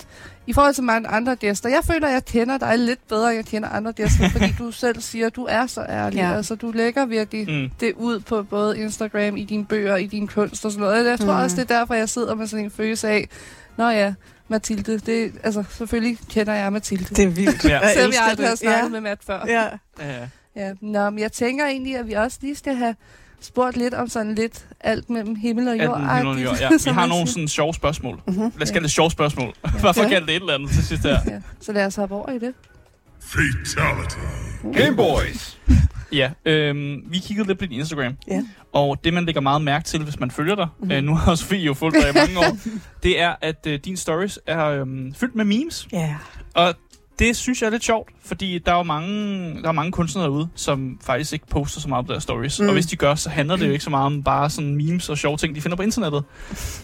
i forhold til mange andre gæster, jeg føler, at jeg kender dig lidt bedre, end jeg kender andre gæster, *laughs* fordi du selv siger, at du er så ærlig. Ja. Altså, du lægger virkelig
Mm.
det ud på både Instagram, i dine bøger, i din kunst og sådan noget. Jeg tror. Mm. også, det er derfor, jeg sidder med sådan en følelse af, Nå ja, Mathilde, det, altså selvfølgelig kender jeg Mathilde.
Det er vildt.
Ja.
Jeg *laughs*
Selvom jeg aldrig har snakket
ja.
med Matt før.
Ja.
Ja.
Ja, nå, men jeg tænker egentlig, at vi også lige skal have spurgt lidt om sådan lidt alt mellem himmel og
Alt
jord.
mellem himmel og jord. Ja. *laughs* Vi har nogle sådan sjove spørgsmål.
Mm-hmm.
Lad os kalde det sjove spørgsmål. *laughs* Hvorfor
Ja.
kalde det et eller andet til sidst her?
Ja, så lad os hoppe over i det.
Fatality. Game Boys.
Ja, øhm, vi kiggede lidt på din Instagram.
Ja.
Og det, man lægger meget mærke til, hvis man følger dig,
Mhm.
øh, nu har Sofie jo fulgt dig i mange år, *laughs* det er, at øh, dine stories er øhm, fyldt med memes.
Ja.
Og det synes jeg er lidt sjovt, fordi der er jo mange, der er mange kunstnere derude, som faktisk ikke poster så meget på deres stories. Mm. Og hvis de gør, så handler det jo ikke så meget om bare sådan memes og sjove ting, de finder på internettet.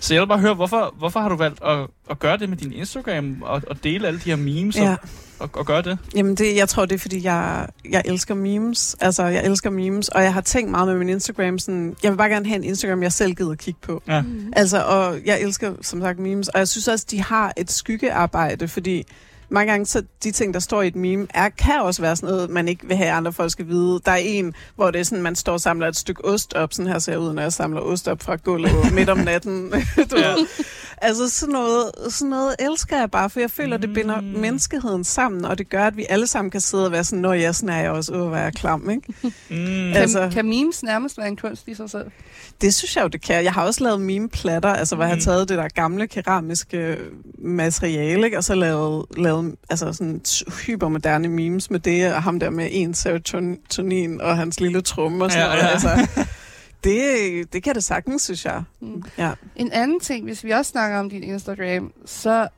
Så jeg vil bare høre, hvorfor, hvorfor har du valgt at, at gøre det med din Instagram og, og dele alle de her memes
ja.
og, og, og gøre det?
Jamen, det, jeg tror, det er, fordi jeg, jeg elsker memes. Altså, jeg elsker memes, og jeg har tænkt meget med min Instagram. Sådan, jeg vil bare gerne have en Instagram, jeg selv gider kigge på.
Ja.
Mm.
Altså, og jeg elsker, som sagt, memes. Og jeg synes også, de har et skyggearbejde, fordi mange gange, så de ting, der står i et meme, er, kan også være sådan noget, man ikke vil have, andre folk skal vide. Der er en, hvor det er sådan, man står og samler et stykke ost op. Sådan her ser jeg ud, når jeg samler ost op fra gulvet *laughs* midt om natten. *laughs* du
Ja.
ved. Altså sådan noget, sådan noget elsker jeg bare, for jeg føler, det binder
Mm.
menneskeheden sammen, og det gør, at vi alle sammen kan sidde og være sådan, når jeg sådan er jeg også, åh, hvor er jeg klam, ikke? *laughs*
Mm.
Kan,
Altså-
kan memes nærmest være en kunst i sig selv?
Det synes jeg jo, det kan. Jeg har også lavet meme-platter, altså hvor jeg
Mhm.
har taget det der gamle keramiske materiale, ikke? og så lavet, lavet altså sådan hypermoderne memes med det, og ham der med en serotonin og hans lille tromme og sådan
Ja,
noget.
ja.
Altså, det, det kan det sagtens, synes jeg.
Mm.
Ja.
En anden ting, hvis vi også snakker om din Instagram, så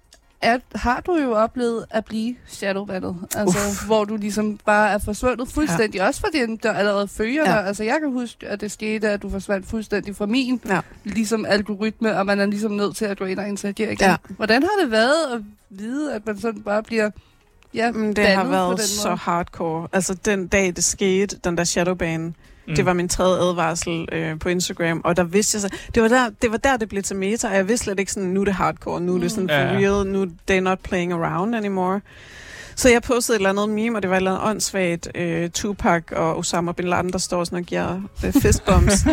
er, har du jo oplevet at blive shadowbandet. Altså, Uff. hvor du ligesom bare er forsvundet fuldstændig. Ja. Også for den, der allerede følger
Ja.
dig. Altså, jeg kan huske, at det skete, at du forsvandt fuldstændig fra min
Ja.
ligesom algoritme, og man er ligesom nødt til at gå ind og interagere igen.
Ja.
Hvordan har det været at vide, at man sådan bare bliver ja,
Men det
bandet
har været så hardcore. Altså den dag, det skete, den der shadowban, Mm. Det var min tredje advarsel øh, på Instagram, og der vidste jeg så, det var der, det var der, det blev til meta, og jeg vidste slet ikke sådan, nu er det hardcore, nu er det sådan
Ja,
for
ja.
real, nu they're not playing around anymore. Så jeg postede et eller andet meme, og det var et eller andet åndssvagt øh, Tupac og Osama Bin Laden, der står sådan og giver øh, fistbumps. *laughs*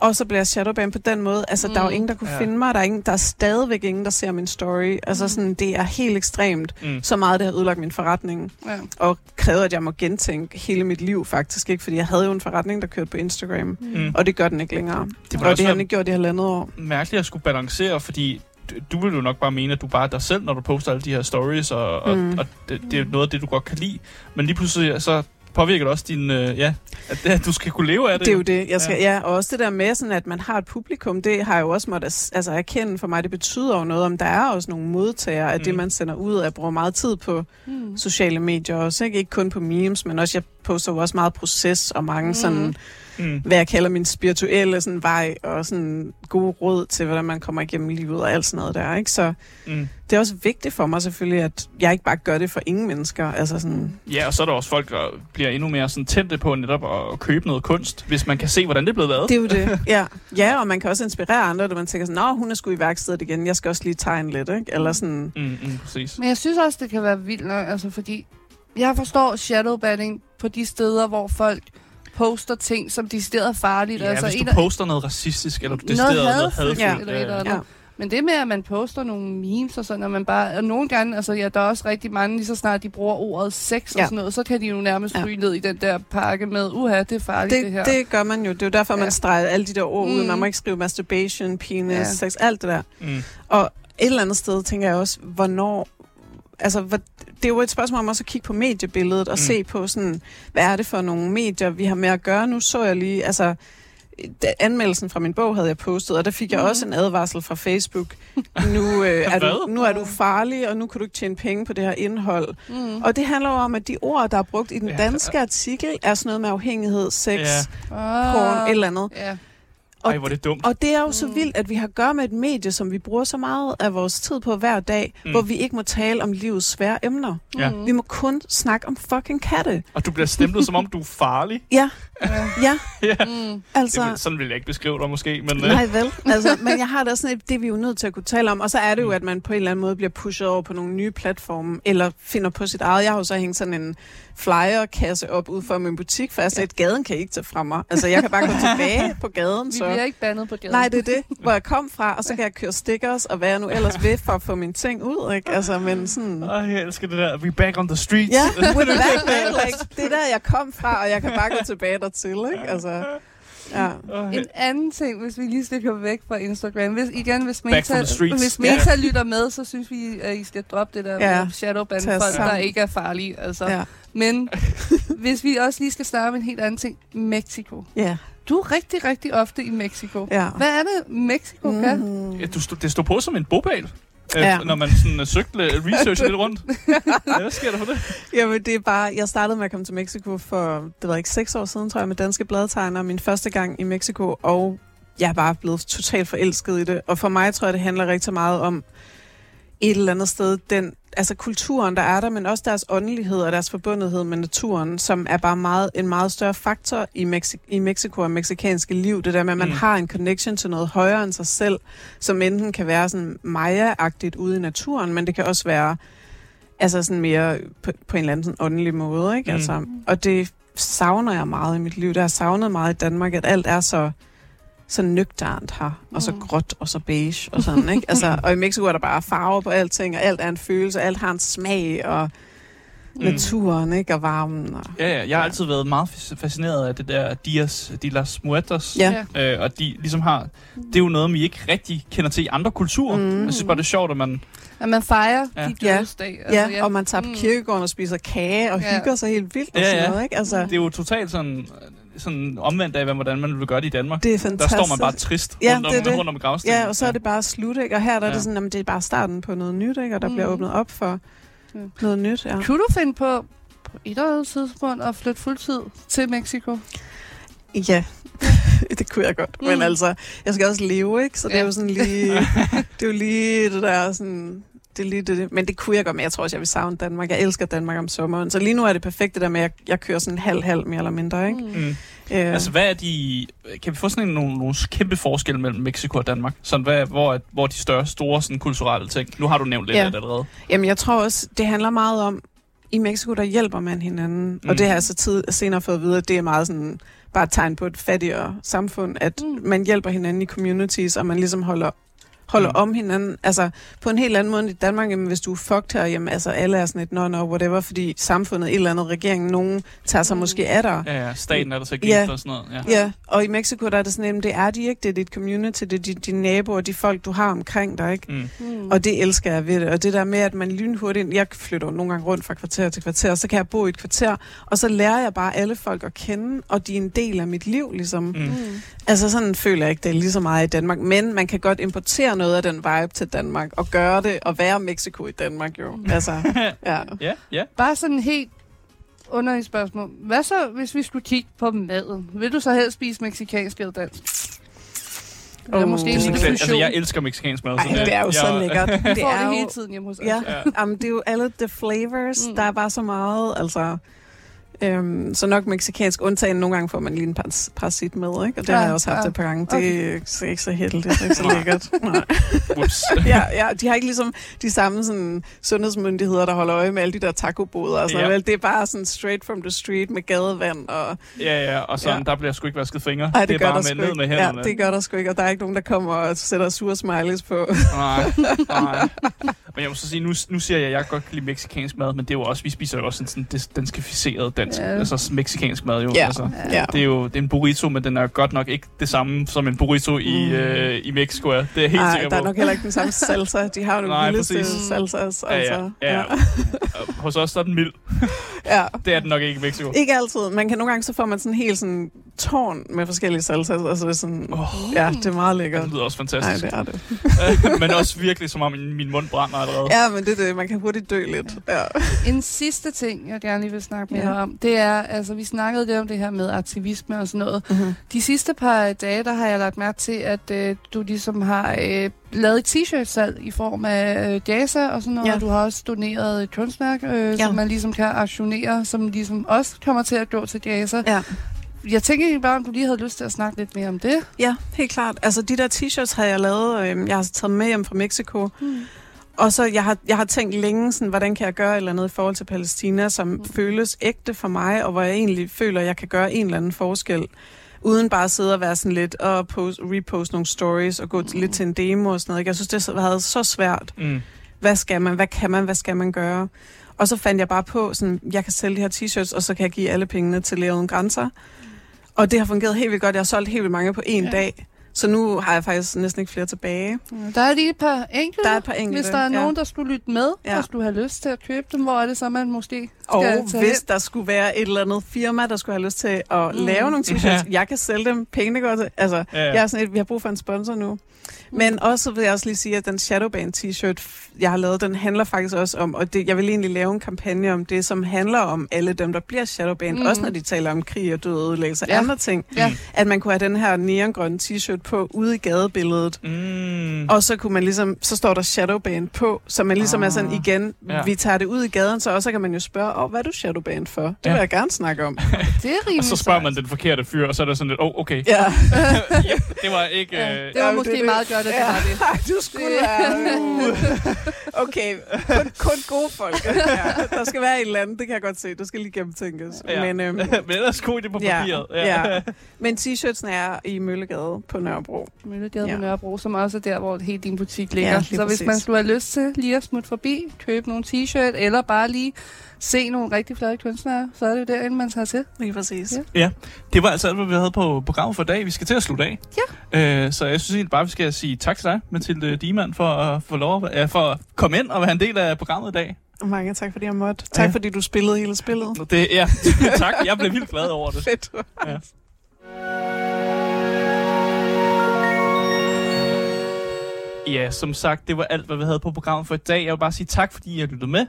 og så bliver jeg shadowbanned på den måde. Altså, mm. der er jo
Mm.
ingen, der kunne
Ja.
finde mig. Der er, ingen, der er stadigvæk ingen, der ser min story. Altså,
Mm.
sådan, det er helt ekstremt.
Mm.
Så meget, det har ødelagt min forretning
Ja.
og krævet, at jeg må gentænke hele mit liv faktisk, ikke? Fordi jeg havde jo en forretning, der kørte på Instagram,
Mm.
og det gør den ikke længere.
Det
og det har den ikke gjort i halvandet år.
mærkeligt at skulle balancere, fordi du, vil jo nok bare mene, at du bare er dig selv, når du poster alle de her stories, og, og,
Mm.
og det, det er noget af det, du godt kan lide. Men lige pludselig, så påvirker det også din, øh, ja, at, at du skal kunne leve af det.
Det er jo det, jeg skal, ja. ja. Og også det der med, sådan, at man har et publikum, det har jeg jo også måttet altså, erkende for mig, det betyder jo noget, om der er også nogle modtagere af mm. det, man sender ud, jeg bruger meget tid på mm. sociale medier også, ikke? ikke kun på memes, men også, jeg poster jo også meget proces og mange mm. sådan mm. hvad jeg kalder min spirituelle sådan, vej, og sådan gode råd til, hvordan man kommer igennem livet og alt sådan noget der. Ikke? Så mm. det er også vigtigt for mig selvfølgelig, at jeg ikke bare gør det for ingen mennesker. Altså sådan...
Ja, og så er der også folk, der bliver endnu mere sådan tændte på netop at købe noget kunst, hvis man kan se, hvordan det er blevet lavet.
Det er jo det, ja. Ja, og man kan også inspirere andre, når man tænker sådan, nå, hun er sgu i værkstedet igen, jeg skal også lige tegne lidt, ikke? Eller sådan...
Mm, mm, præcis.
Men jeg synes også, det kan være vildt nok, altså fordi jeg forstår shadowbanning på de steder, hvor folk poster ting, som decideret er farligt.
Ja,
altså,
hvis
en
du poster noget racistisk, eller du decideret noget hadfuldt.
Ja. Eller et eller andet. Ja. Men det med, at man poster nogle memes og sådan, og man bare... Og nogle gange, altså ja, der er også rigtig mange, lige så snart de bruger ordet sex ja. og sådan noget, så kan de jo nærmest ja. ned i den der pakke med, uha, det er farligt det, det her.
Det gør man jo. Det er jo derfor, ja. man streger alle de der ord mm. ud. Man må ikke skrive masturbation, penis, ja. sex, alt det der. Mm. Og et eller andet sted tænker jeg også, hvornår altså, det er jo et spørgsmål om også at kigge på mediebilledet og mm. se på sådan, hvad er det for nogle medier, vi har med at gøre. Nu så jeg lige, altså, anmeldelsen fra min bog havde jeg postet, og der fik jeg mm. også en advarsel fra Facebook. Nu, øh, er du, nu er du farlig, og nu kan du ikke tjene penge på det her indhold. Mm. Og det handler jo om, at de ord, der er brugt i den danske artikel, er sådan noget med afhængighed, sex, yeah. porn, et eller andet. Yeah.
Og, Ej, hvor det dumt.
Og det er jo så mm. vildt, at vi har at gøre med et medie, som vi bruger så meget af vores tid på hver dag, mm. hvor vi ikke må tale om livets svære emner. Ja. Vi må kun snakke om fucking katte.
Og du bliver stemplet, som om du er farlig.
Ja. ja. ja. Mm.
Altså, det, sådan vil jeg ikke beskrive dig måske. Men,
øh. Nej, vel. Altså, men jeg har da sådan et, det er vi jo nødt til at kunne tale om. Og så er det jo, mm. at man på en eller anden måde bliver pushet over på nogle nye platforme, eller finder på sit eget. Jeg har jo så hængt sådan en flyerkasse op ud for min butik, for jeg sagde, at gaden kan ikke tage fra mig. Altså, jeg kan bare gå tilbage *laughs* på gaden.
Så. Vi bliver ikke bandet på gaden.
Nej, det er det, hvor jeg kom fra, og så kan jeg køre stickers, og hvad jeg nu ellers vil, for at få mine ting ud, ikke? Altså, men sådan...
Ej, jeg elsker det der, we back on the streets.
Ja, *laughs* *laughs* yeah. Like, det er der, jeg kom fra, og jeg kan bare gå tilbage dertil, ikke? Altså... Ja.
En anden ting, hvis vi lige stikker væk fra Instagram. Hvis, igen, hvis Meta, hvis Meta yeah. lytter med, så synes vi, at I skal droppe det der yeah. med shadowban folk, der ikke er farlige. Altså. Yeah. Men hvis vi også lige skal starte med en helt anden ting. Mexico. Ja. Yeah. Du er rigtig, rigtig ofte i Mexico. Ja. Hvad er det, Mexico mm. kan?
Ja, du det står på som en bobal. Ja. når man sådan uh, søgte research lidt rundt. *laughs* ja, hvad sker der for det?
Jamen, det er bare... Jeg startede med at komme til Mexico for, det var ikke seks år siden, tror jeg, med danske bladtegner. Min første gang i Mexico, og jeg er bare blevet totalt forelsket i det. Og for mig tror jeg, det handler rigtig meget om et eller andet sted, den, altså kulturen, der er der, men også deres åndelighed og deres forbundethed med naturen, som er bare meget, en meget større faktor i, Mexi- i Mexico og meksikanske liv. Det der med, at man mm. har en connection til noget højere end sig selv, som enten kan være sådan Maya-agtigt ude i naturen, men det kan også være altså sådan mere på, på en eller anden sådan åndelig måde. Ikke? Mm. Altså, og det savner jeg meget i mit liv. Det har jeg savnet meget i Danmark, at alt er så så nøgternt her, og så gråt, og så beige, og sådan, ikke? Altså, *laughs* og i Mexico er der bare farver på alting, og alt er en følelse, og alt har en smag, og mm. naturen, ikke? Og varmen. Og,
ja, ja, jeg har altid været meget fascineret af det der Dias de las Muertas. Ja. Øh, og de ligesom har... Det er jo noget, vi ikke rigtig kender til i andre kulturer. Mm. Jeg synes bare, det er sjovt, at man...
At man fejrer ja. de dødsdag.
Ja. Altså, ja, og man tager på mm. kirkegården og spiser kage og ja. hygger sig helt vildt og ja, sådan noget, ikke?
Altså... Det er jo totalt sådan sådan omvendt af, hvordan man vil gøre det i Danmark.
Det er fantastisk.
Der står man bare trist ja, rundt, om, det det. rundt om gravstenen.
Ja, og så er det bare slut, ikke? Og her der ja. er det sådan, at det er bare starten på noget nyt, ikke? Og der mm. bliver åbnet op for ja. noget nyt, ja.
Kunne du finde på, på et eller andet tidspunkt at flytte fuldtid til Mexico?
Ja, *laughs* det kunne jeg godt. Mm. Men altså, jeg skal også leve, ikke? Så det ja. er jo sådan lige, *laughs* det er jo lige det der sådan, det er lige det, men det kunne jeg godt, men jeg tror også, jeg vil savne Danmark. Jeg elsker Danmark om sommeren, så lige nu er det perfekt det der med, at jeg, jeg kører sådan halv-halv mere eller mindre, ikke? Mm.
Øh. Altså, hvad er de... Kan vi få sådan en, nogle, nogle kæmpe forskelle mellem Mexico og Danmark? Sådan, hvad, hvor, hvor er de større, store sådan, kulturelle ting? Nu har du nævnt lidt ja. af det allerede.
Jamen, jeg tror også, det handler meget om, i Mexico, der hjælper man hinanden. Mm. Og det har jeg så tid, senere fået at vide, at det er meget sådan, bare et tegn på et fattigere samfund, at mm. man hjælper hinanden i communities, og man ligesom holder holder
Mm.
mm. om hinanden. Altså, på en helt anden måde end i Danmark, jamen, hvis du er fucked her, jamen, altså, alle er sådan et no, no, whatever, fordi samfundet, et eller andet, regeringen, nogen tager sig måske af dig.
Ja, ja, staten er der så ikke
Ja.
og sådan noget. Ja.
Ja, og i Mexico, der er det sådan, jamen, det er de ikke, det er dit community, det er de, dine naboer, de folk, du har omkring dig, ikke?
Mm.
Mm.
Og det elsker jeg ved det. Og det der med, at man lynhurtigt... Jeg flytter nogle gange rundt fra kvarter til kvarter, så kan jeg bo i et kvarter, og så lærer jeg bare alle folk at kende, og de er en del af mit liv, ligesom. Mm.
Mm.
Mm.
Altså sådan føler jeg ikke, det er lige så meget i Danmark. Men man kan godt importere noget af den vibe til Danmark, og gøre det, og være Mexico i Danmark jo. Altså, ja. *laughs*
Ja, ja.
Bare sådan helt underligt spørgsmål. Hvad så, hvis vi skulle kigge på maden? Vil du så helst spise mexicansk eller dansk? Eller
Oh.
måske
Det er
en
sådan,
lille
altså,
fusion?
jeg elsker mexicansk mad.
Ej, det er jo så lækkert. *laughs* Det
får
er
det
jo,
hele tiden hjemme hos os.
Ja,
Ja.
Jamen, det er jo alle the flavors.
Mm.
Mm. Der er bare så meget, altså... Øhm, så nok meksikansk undtagen. Nogle gange får man lige en par, parasit med, ikke? Og det
Ja,
har jeg også haft
ja.
et par gange. Det er ikke- så heldigt, det er ikke så lækkert. Nej. *laughs* *laughs* Ja, ja, de har ikke ligesom de samme sådan, sundhedsmyndigheder, der holder øje med alle de der tacoboder og sådan
Ja.
ja. Det er bare sådan straight from the street med gadevand. Og,
Ja, ja, og sådan,
Ja.
der bliver sgu ikke vasket fingre.
ej, det,
det er
gør
bare
der
med ned med
Ja,
hænderne.
det gør der sgu ikke, og der er ikke nogen, der kommer og sætter sure smileys på.
Nej, *laughs* nej. Men jeg må så sige, nu, nu siger jeg, at jeg godt kan lide mexicansk mad, men det er jo også, vi spiser jo også sådan, sådan danskificeret dansk,
Ja.
altså mexicansk mad jo.
Ja.
Altså,
ja.
det er jo det er en burrito, men den er godt nok ikke det samme som en burrito i,
Mm.
øh, i Mexico. er. Det er helt
Ej,
sikker
der er
på.
nok heller ikke den samme salsa. De har jo nogle vildeste
præcis.
salsas.
Ja, ja,
Altså.
ja. Og Hos os så er den mild.
ja. *laughs*
Det er den nok ikke i Mexico.
Ikke altid. Man kan nogle gange, så får man sådan helt sådan tårn med forskellige salsas. Altså det er sådan,
Åh,
ja, det er meget lækkert.
det lyder også
Nej,
fantastisk.
det er det. *laughs*
men også virkelig, som om min, min mund brænder allerede.
Ja, men det er det. Man kan hurtigt dø lidt. Ja.
En sidste ting, jeg gerne lige vil snakke med
Ja.
dig om, det er, altså vi snakkede lidt om det her med aktivisme og sådan noget.
Mm-hmm.
De sidste par dage, der har jeg lagt mærke til, at øh, du ligesom har øh, lavet et t-shirt-salg i form af øh, JASA og sådan noget,
Ja.
og du har også doneret et kunstværk, øh, ja. Som man ligesom kan aktionere, som ligesom også kommer til at gå til JASA.
Ja.
Jeg tænker egentlig bare, om du lige havde lyst til at snakke lidt mere om det.
Ja, helt klart. Altså, de der t-shirts har jeg lavet, øh, jeg har taget med hjem fra Mexico.
Hmm.
Og så, jeg har, jeg har tænkt længe, sådan, hvordan kan jeg gøre et eller andet i forhold til Palæstina, som mm. føles ægte for mig, og hvor jeg egentlig føler, at jeg kan gøre en eller anden forskel, uden bare at sidde og være sådan lidt og post, repost nogle stories og gå mm. lidt til en demo og sådan noget. ikke? Jeg synes, det har været så svært.
Mm.
Hvad skal man? Hvad kan man? Hvad skal man gøre? Og så fandt jeg bare på, sådan, jeg kan sælge de her t-shirts, og så kan jeg give alle pengene til Læger Uden Grænser. Og det har fungeret helt vildt godt. Jeg har solgt helt vildt mange på
Ja.
ja. dag. Så nu har jeg faktisk næsten ikke flere tilbage.
Der er lige et par enkelte.
Der er et par enkelte,
Hvis der er
ja.
nogen, der skulle lytte med, ja.
Ja.
og skulle have lyst til at købe dem, hvor er det så, man måske
Og
skal tage
hvis der skulle være et eller andet firma, der skulle have lyst til at
Mm.
mm. lave nogle t-shirts,
Ja.
jeg kan sælge dem, pengene går til. Altså,
Ja, ja.
jeg er sådan et, vi har brug for en sponsor nu. Men også vil jeg også lige sige, at den Shadowband t-shirt, jeg har lavet, den handler faktisk også om, og det, jeg vil egentlig lave en kampagne om det, som handler om alle dem, der bliver Shadowband,
Mhm.
mm. også når de taler om krig og død og ødelæggelse og
Ja.
andre ting.
Ja.
At man kunne have den her neongrønne t-shirt på ude i gadebilledet,
Mm.
og så kunne man ligesom, så står der Shadowband på, så man ligesom ah. er sådan igen,
Ja.
ja. vi tager det ud i gaden, så også kan man jo spørge, åh, hvad er du Shadowband for? Det
Ja.
vil jeg gerne snakke om. *laughs*
Det er rimelig
Og så spørger man den forkerte fyr, og så er der sådan lidt, åh, oh, okay.
Ja. *laughs*
ja, det var ikke...
Ja,
øh,
det var
Ja,
måske
det det.
meget godt, at det
Ja.
var det. *laughs*
Du skulle være... Uh. Okay, kun, kun gode folk. Ja. Der skal være et eller andet, det kan jeg godt se. Det skal lige gennemtænkes.
Ja.
Men, øhm,
Men ellers god idé på
ja,
papiret.
ja. Men t-shirtsene er i Møllegade på Nørrebro.
Møllegade ja. På Nørrebro, som også er der, hvor helt din butik ligger.
Ja,
så hvis
præcis.
man skulle have lyst til lige at smutte forbi, købe nogle t-shirt, eller bare lige se nogle rigtig flade kunstnere, så er det jo derinde, man tager til.
Lige præcis.
Ja.
Ja.
Det var altså alt, hvad vi havde på programmet for i dag. Vi skal til at slutte af.
Ja.
Øh, så jeg synes egentlig bare, vi skal sige tak til dig, Mathilde Diemann, for at få lov at, ja, for at komme ind og være en del af programmet i dag.
Mange tak, fordi jeg måtte. Tak,
Ja.
fordi du spillede hele spillet.
Det, ja, *laughs* tak. Jeg blev vildt glad over det. *laughs*
Fedt.
Ja. Ja, som sagt, det var alt, hvad vi havde på programmet for i dag. Jeg vil bare sige tak, fordi I har lyttet med.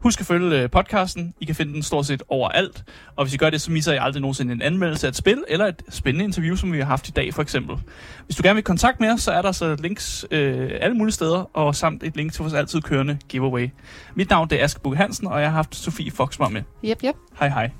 Husk at følge øh, podcasten. I kan finde den stort set overalt. Og hvis I gør det, så misser I aldrig nogensinde en anmeldelse af et spil, eller et spændende interview, som vi har haft i dag, for eksempel. Hvis du gerne vil kontakte med os, så er der så links øh, alle mulige steder, og samt et link til vores altid kørende giveaway. Mit navn det er Aske Bugge Hansen, og jeg har haft Sofie Foxmar med.
Jep, jep.
Hej hej.